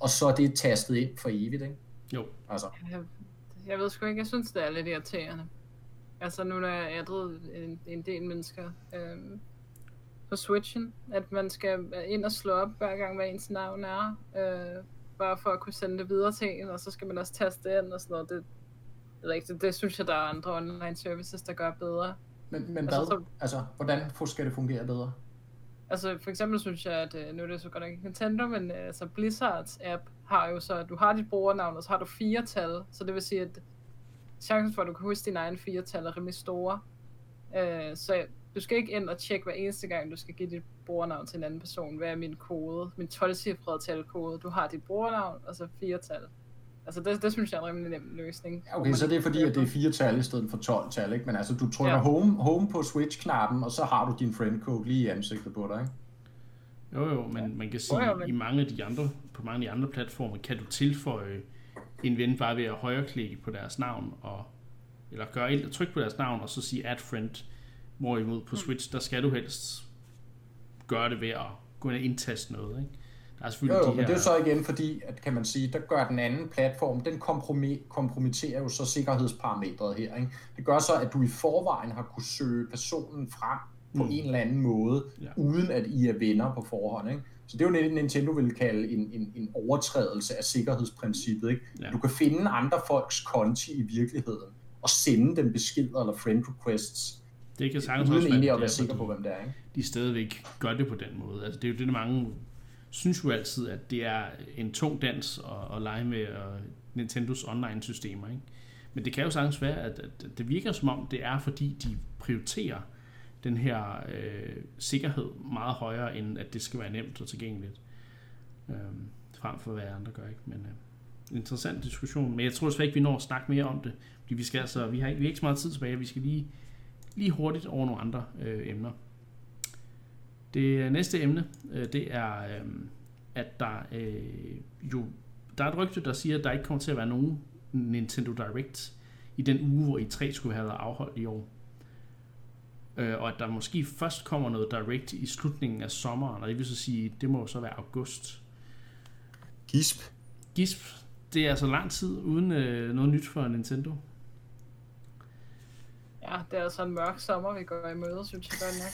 B: Og så er det tastet ind for evigt, ikke?
A: Jo.
B: Altså.
C: Jeg, jeg ved sgu ikke, jeg synes, det er lidt irriterende. Altså nu når jeg er en, en del mennesker øhm, på Switchen, at man skal ind og slå op hver gang, hvad ens navn er, øh, bare for at kunne sende det videre til en, og så skal man også taste det ind og sådan noget. Det, det, er det, det synes jeg, der er andre online services, der gør bedre.
B: Men, men altså, hvad? Så, altså, hvordan skal det fungere bedre?
C: Altså for eksempel synes jeg, at øh, nu er det så godt nok ikke Nintendo, men øh, altså Blizzards app har jo så, at du har dit brugernavn, og så har du fire tal, så det vil sige, at chancen for, at du kan huske dine egne fire tal er rimelig store. Øh, så du skal ikke ind og tjekke hver eneste gang, du skal give dit brugernavn til en anden person. Hvad er min kode? Min 12-cifrede talkode. Du har dit brugernavn, og så fire tal. Altså det, det synes jeg er en rimelig nem løsning.
B: Okay, så det er fordi, at det er fire tal i stedet for 12 tal, ikke? Men altså, du trykker ja. home, home på Switch-knappen, og så har du din friend code lige i ansigtet på dig, ikke?
A: Jo, jo, men man kan sige, at men... i mange af de andre, på mange af de andre platforme, kan du tilføje en ven bare ved at højreklikke på deres navn, og, eller gøre et tryk på deres navn, og så sige add friend, hvorimod på. Switch, der skal du helst gøre det ved at gå ind og indtaste noget, ikke?
B: Der er selvfølgelig jo, jo de her... men det er jo så igen fordi, at kan man sige, der gør den anden platform, den kompromitterer jo så sikkerhedsparametret her. Ikke? Det gør så, at du i forvejen har kunne søge personen frem på mm. en eller anden måde, ja. uden at I er venner på forhånd. Ikke? Så det er jo det, Nintendo vil kalde en, en, en overtrædelse af sikkerhedsprincippet. Ikke? Ja. Du kan finde andre folks konti i virkeligheden, og sende dem beskeder eller friend requests,
A: det kan sagtens
B: uden egentlig at være sikker på, hvem det er. Ikke?
A: De stadigvæk gør det på den måde. Altså, det er jo det, mange synes jo altid, at det er en tung dans at, at lege med uh, Nintendos online-systemer. Ikke? Men det kan jo sagtens være, at, at det virker som om, det er fordi, de prioriterer den her øh, sikkerhed meget højere, end at det skal være nemt og tilgængeligt. Øh, frem for hvad andre gør. ikke. Men øh, interessant diskussion. Men jeg tror desværre ikke, vi når at snakke mere om det. Fordi vi, skal altså, vi, har, vi har ikke så meget tid tilbage. Vi skal lige, lige hurtigt over nogle andre øh, emner. Det næste emne, øh, det er, øh, at der øh, jo der er et rygte, der siger, at der ikke kommer til at være nogen Nintendo Direct i den uge, hvor E3 skulle have været afholdt i år. og at der måske først kommer noget Direct i slutningen af sommeren, og det vil så sige, det må så være august.
B: Gisp.
A: Gisp. Det er altså lang tid uden noget nyt for Nintendo.
C: Ja, det er altså en mørk sommer, vi går i møde, synes jeg godt nok.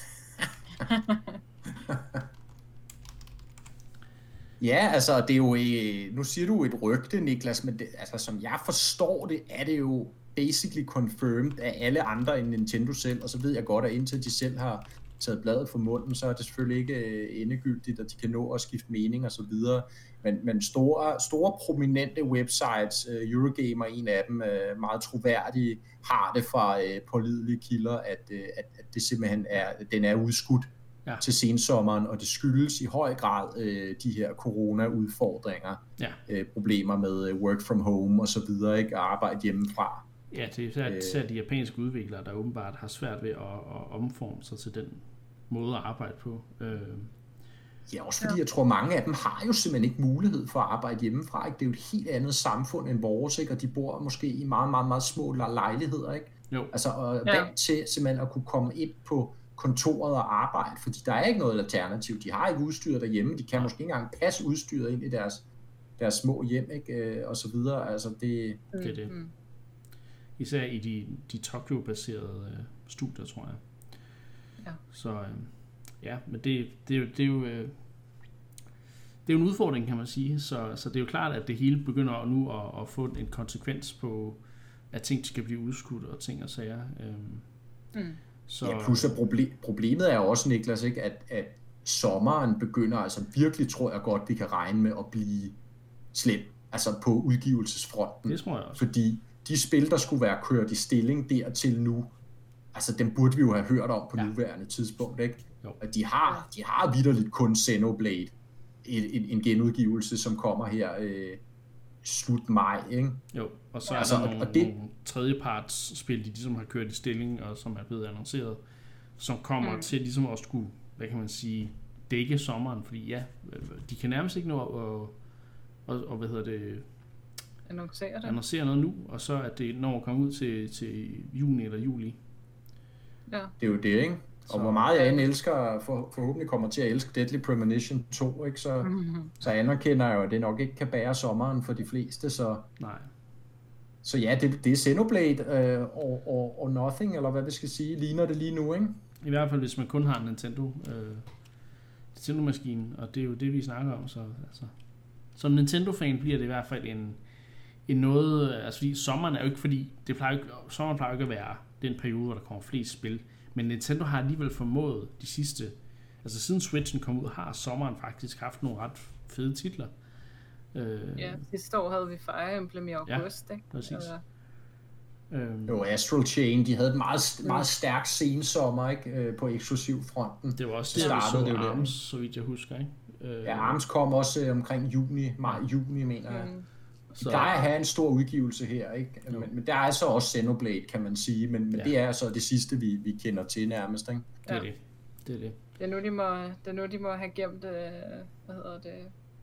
B: ja, altså det er jo, øh, nu siger du et rygte, Niklas, men det, altså, som jeg forstår det, er det jo basically confirmed af alle andre end Nintendo selv, og så ved jeg godt, at indtil de selv har taget bladet fra munden, så er det selvfølgelig ikke øh, endegyldigt, at de kan nå at skifte mening og så videre. Men, men store, store prominente websites, uh, Eurogamer en af dem, uh, meget troværdige, har det fra pålidelige kilder, at, at, at det simpelthen er, den er udskudt ja. til sensommeren, og det skyldes i høj grad uh, de her corona-udfordringer, ja. uh, problemer med work from home og så videre, ikke, arbejde hjemmefra.
A: Ja, det er især de japanske udviklere, der åbenbart har svært ved at, at omforme sig til den måde at arbejde på. Øh,
B: Ja, også fordi ja. jeg tror, mange af dem har jo simpelthen ikke mulighed for at arbejde hjemmefra. Ikke? Det er jo et helt andet samfund end vores, ikke? og de bor måske i meget, meget, meget små lejligheder. Ikke?
A: Jo.
B: Altså, og ja. vant til simpelthen at kunne komme ind på kontoret og arbejde, fordi der er ikke noget alternativ. De har ikke udstyr derhjemme, de kan måske ikke engang passe udstyret ind i deres, deres små hjem, ikke? Øh, og så videre. Altså, det...
A: det er det. Især i de, de Tokyo-baserede øh, studier, tror jeg. Ja. Så øh, ja, men det, det, er jo, det er jo øh, det er jo en udfordring, kan man sige. Så, så det er jo klart, at det hele begynder nu at, at få en konsekvens på, at ting skal blive udskudt og ting og sager. Øh,
B: mm. Så, ja, plus at problem, problemet er jo også, Niklas, ikke, at, at sommeren begynder, altså virkelig tror jeg godt, vi kan regne med at blive slem, altså på udgivelsesfronten.
A: Det tror jeg også.
B: Fordi de spil, der skulle være kørt i stilling dertil nu, altså dem burde vi jo have hørt om på ja. nuværende tidspunkt, ikke? Jo. Og de har, de har vidderligt kun Xenoblade, en, en, en genudgivelse, som kommer her øh, slut maj, ikke?
A: Jo, og så er altså, der nogle, og det, nogle tredjeparts spil, de ligesom har kørt i stilling, og som er blevet annonceret, som kommer mm. til ligesom at skulle, hvad kan man sige, dække sommeren, fordi ja, de kan nærmest ikke nå at, og, og, og hvad hedder det,
C: annoncere det.
A: annoncere noget nu, og så at det når at komme ud til, til juni eller juli.
C: Ja.
B: Det er jo det, ikke? Og
A: Så-
B: hvor meget jeg end elsker, for, forhåbentlig kommer til at elske Deadly Premonition 2, ikke? Så,
C: Mhm.
B: så anerkender jeg jo, at det nok ikke kan bære sommeren for de fleste, så,
A: Nej,
B: så ja, det, det er Xenoblade øh, og, og, og Nothing, eller hvad vi skal sige, ligner det lige nu, ikke?
A: i hvert fald hvis man kun har en Nintendo, øh, Nintendo-maskine, og det er jo det, vi snakker om, så altså, som Nintendo-fan bliver det i hvert fald en, en noget, altså fordi sommeren er jo ikke fordi, det plejer ikke, sommeren plejer jo ikke at være den periode, hvor der kommer flest spil, men Nintendo har alligevel formået de sidste, altså siden Switchen kom ud, har sommeren faktisk haft nogle ret fede titler. Øh,
C: Ja, sidste år havde vi Fire Emblem i august, ikke?
A: præcis.
C: Eller-
A: øh,
B: Jo, Astral Chain, de havde et meget, meget stærk sensommer, ikke? Øh, på eksklusiv fronten.
A: det var også
B: Så
A: det, der vi
B: startede
A: så
B: det jo der.
A: Arms, så vidt jeg husker, ikke? Øh,
B: Ja, Arms kom også øh, omkring juni, maj-juni, mener jeg.
C: Mm.
B: De plejer at have en stor udgivelse her, ikke?
A: Jo.
B: Men, men der er så også Xenoblade, kan man sige, men, men
A: Ja.
B: det er så det sidste, vi, vi kender til nærmest, ikke?
A: det er
C: Ja.
A: det. Det er det.
C: Det er nu, de må, det er nu, de må have gemt, øh, hvad hedder det,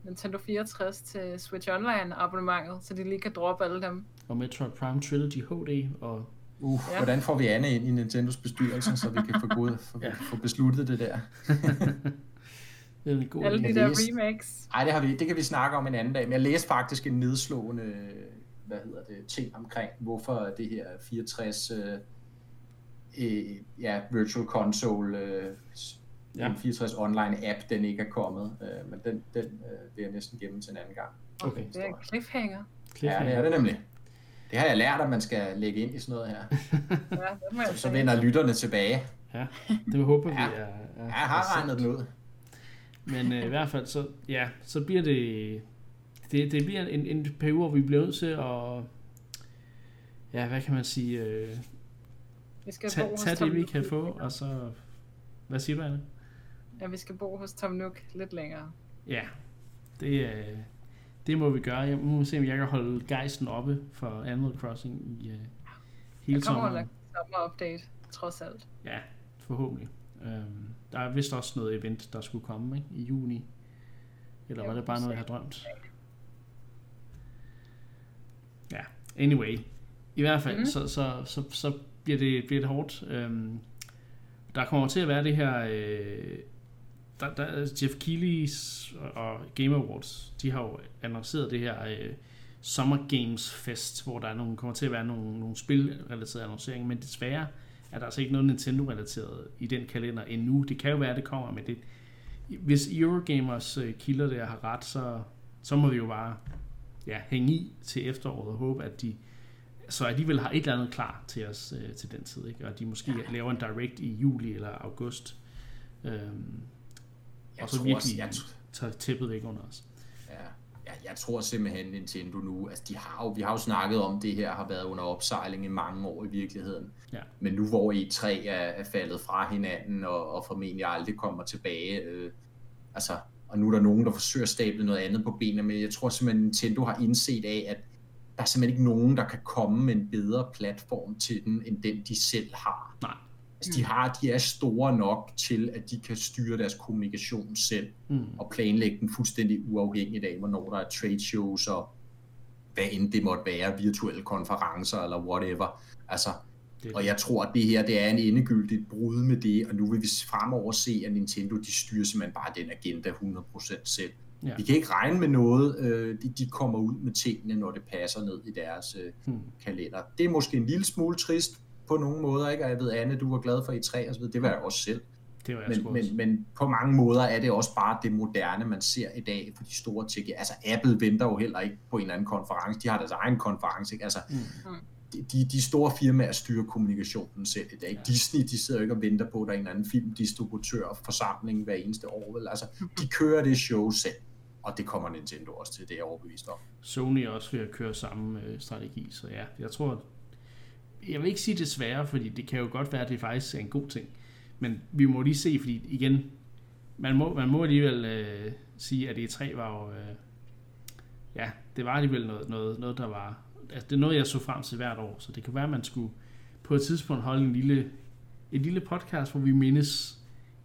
C: Nintendo 64 til Switch Online abonnementet, så de lige kan droppe alle dem.
A: Og Metroid Prime Trilogy HD, og
B: Uh,
C: Ja.
B: ja. hvordan får vi Anne ind i Nintendos bestyrelse, så vi kan få, gode, få,
A: Ja.
B: ja. få besluttet det der?
A: det er en god
C: Alle de der
B: læste-
C: remakes.
B: Nej, det, har vi, det kan vi snakke om en anden dag, men jeg læste faktisk en nedslående hvad hedder det, ting omkring, hvorfor det her 64 øh, øh, ja, Virtual Console øh,
A: Ja.
B: ja. 64 online app, den ikke er kommet, øh, men den, den øh, vil jeg næsten gemme til en anden gang.
A: Okay.
C: Det er en cliffhanger.
B: Ja,
A: Cliffhanger.
B: det er det nemlig. Det har jeg lært, at man skal lægge ind i sådan noget her.
C: Ja, det må jeg
B: Så, så vender lytterne tilbage.
A: Ja, det håber vi
B: Ja.
A: er, er,
B: Ja, jeg har regnet den ud.
A: Men øh, i hvert fald, så, ja, så bliver det, det, det bliver en, en periode, hvor vi bliver nødt til at, ja, hvad kan man sige, øh,
C: Vi skal bo
A: tage,
C: hos
A: tage
C: Tom
A: det, vi kan få, og så, hvad siger du, Anne?
C: Ja, vi skal bo hos Tom Nook lidt længere.
A: Ja, det, øh, det må vi gøre. Jeg må se, om jeg kan holde gejsten oppe for Animal Crossing i øh, hele
C: Der kommer
A: sommeren.
C: nok sommer-update, trods alt.
A: Ja, forhåbentlig. Øhm, der er vist også noget event, der skulle komme ikke? i juni. Eller
C: Jo,
A: var det bare noget, jeg har drømt? Ja, anyway. I hvert fald, mm. så, så, så, så bliver, det, bliver det hårdt. Øhm, der kommer til at være det her... Øh, der, der, Jeff Keighley's og Game Awards, de har jo annonceret det her øh, Summer Games Fest, hvor der er nogle, kommer til at være nogle, nogle spilrelaterede annonceringer, men desværre er der altså ikke noget Nintendo-relateret i den kalender endnu. Det kan jo være, at det kommer, men det, hvis Eurogamers øh, kilder der har ret, så, så må vi jo bare ja, hænge i til efteråret og håbe, at de så alligevel har et eller andet klar til os øh, til den tid, ikke? og de måske ja. laver en direct i juli eller august, øhm,
B: Jeg
A: og så virkelig
B: også- jeg
A: tager tæppet væk under os.
B: Jeg, jeg tror simpelthen Nintendo nu, altså de har jo, vi har jo snakket om det her har været under opsejling i mange år i virkeligheden.
A: Ja.
B: Men nu hvor E3 er, er faldet fra hinanden og, og formentlig aldrig kommer tilbage, øh, altså, og nu er der nogen, der forsøger at stable noget andet på benene, men jeg tror simpelthen Nintendo har indset af, at der er simpelthen ikke nogen, der kan komme med en bedre platform til den, end den de selv har.
A: Nej.
B: Altså, de, har, de er store nok til, at de kan styre deres kommunikation selv
A: Mm.
B: og planlægge den fuldstændig uafhængigt af, hvornår der er trade shows og hvad end det måtte være, virtuelle konferencer eller whatever. Altså,
A: Det,
B: og jeg tror, at det her det er en endegyldigt brud med det, og nu vil vi fremover se, at Nintendo de styrer simpelthen bare den agenda 100% selv.
A: Ja.
B: Vi kan ikke regne med noget, øh, de, de kommer ud med tingene, når det passer ned i deres øh,
A: Hmm.
B: kalender. Det er måske en lille smule trist på nogle måder, ikke? og jeg ved, Anne, du var glad for E3 og så videre, det var jeg også selv.
A: det var jeg
B: Men,
A: også.
B: men, men på mange måder er det også bare det moderne, man ser i dag for de store tech. Altså Apple venter jo heller ikke på en eller anden konference. De har deres egen konference. Ikke? Altså,
A: Mm.
B: de, de, de store firmaer styrer kommunikationen selv i dag. Ja. Disney, de sidder jo ikke og venter på, at der er en eller anden filmdistributør forsamling hver eneste år. Vel? Altså, de kører det show selv. Og det kommer Nintendo også til, det er jeg overbevist om.
A: Sony er også ved at køre samme øh, strategi, så ja, jeg tror, jeg vil ikke sige desværre, fordi det kan jo godt være, at det faktisk er en god ting, men vi må lige se, fordi igen, man må, man må alligevel øh, sige, at E3 var jo, øh, ja, det var alligevel noget, noget, noget der var, altså det er noget, jeg så frem til hvert år, så det kan være, at man skulle på et tidspunkt holde en lille et lille podcast, hvor vi mindes,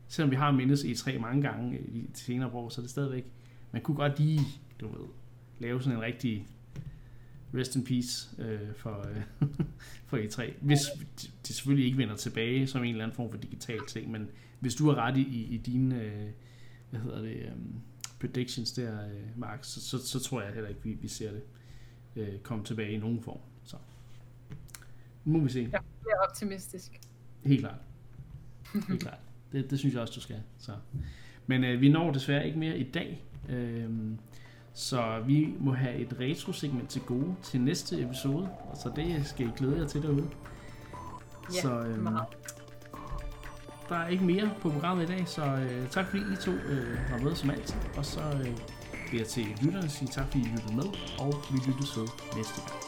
A: selvom vi har mindes E3 mange gange i senere år, så er det stadigvæk, man kunne godt lige, du ved, lave sådan en rigtig rest in peace øh, for, øh, for E3. Hvis de selvfølgelig ikke vender tilbage som en eller anden form for digital ting, men hvis du har ret i, i dine, øh, hvad hedder det, um, predictions der, øh, Mark, så, så, så tror jeg heller ikke, vi, vi ser det øh, komme tilbage i nogen form. Så nu må vi se.
C: Jeg er optimistisk.
A: Helt klart. Helt klart. Det, det synes jeg også, du skal. Så. Men øh, vi når desværre ikke mere i dag. Øhm, så vi må have et retro-segment til gode til næste episode. Så det skal I glæde jer til derude.
C: Ja,
A: så, øhm,
C: meget.
A: der er ikke mere på programmet i dag, så øh, tak fordi I to øh, var med som altid. Og så øh, vil jeg til lytterne sige tak fordi I lyttede med, og vi lyttes ved næste gang.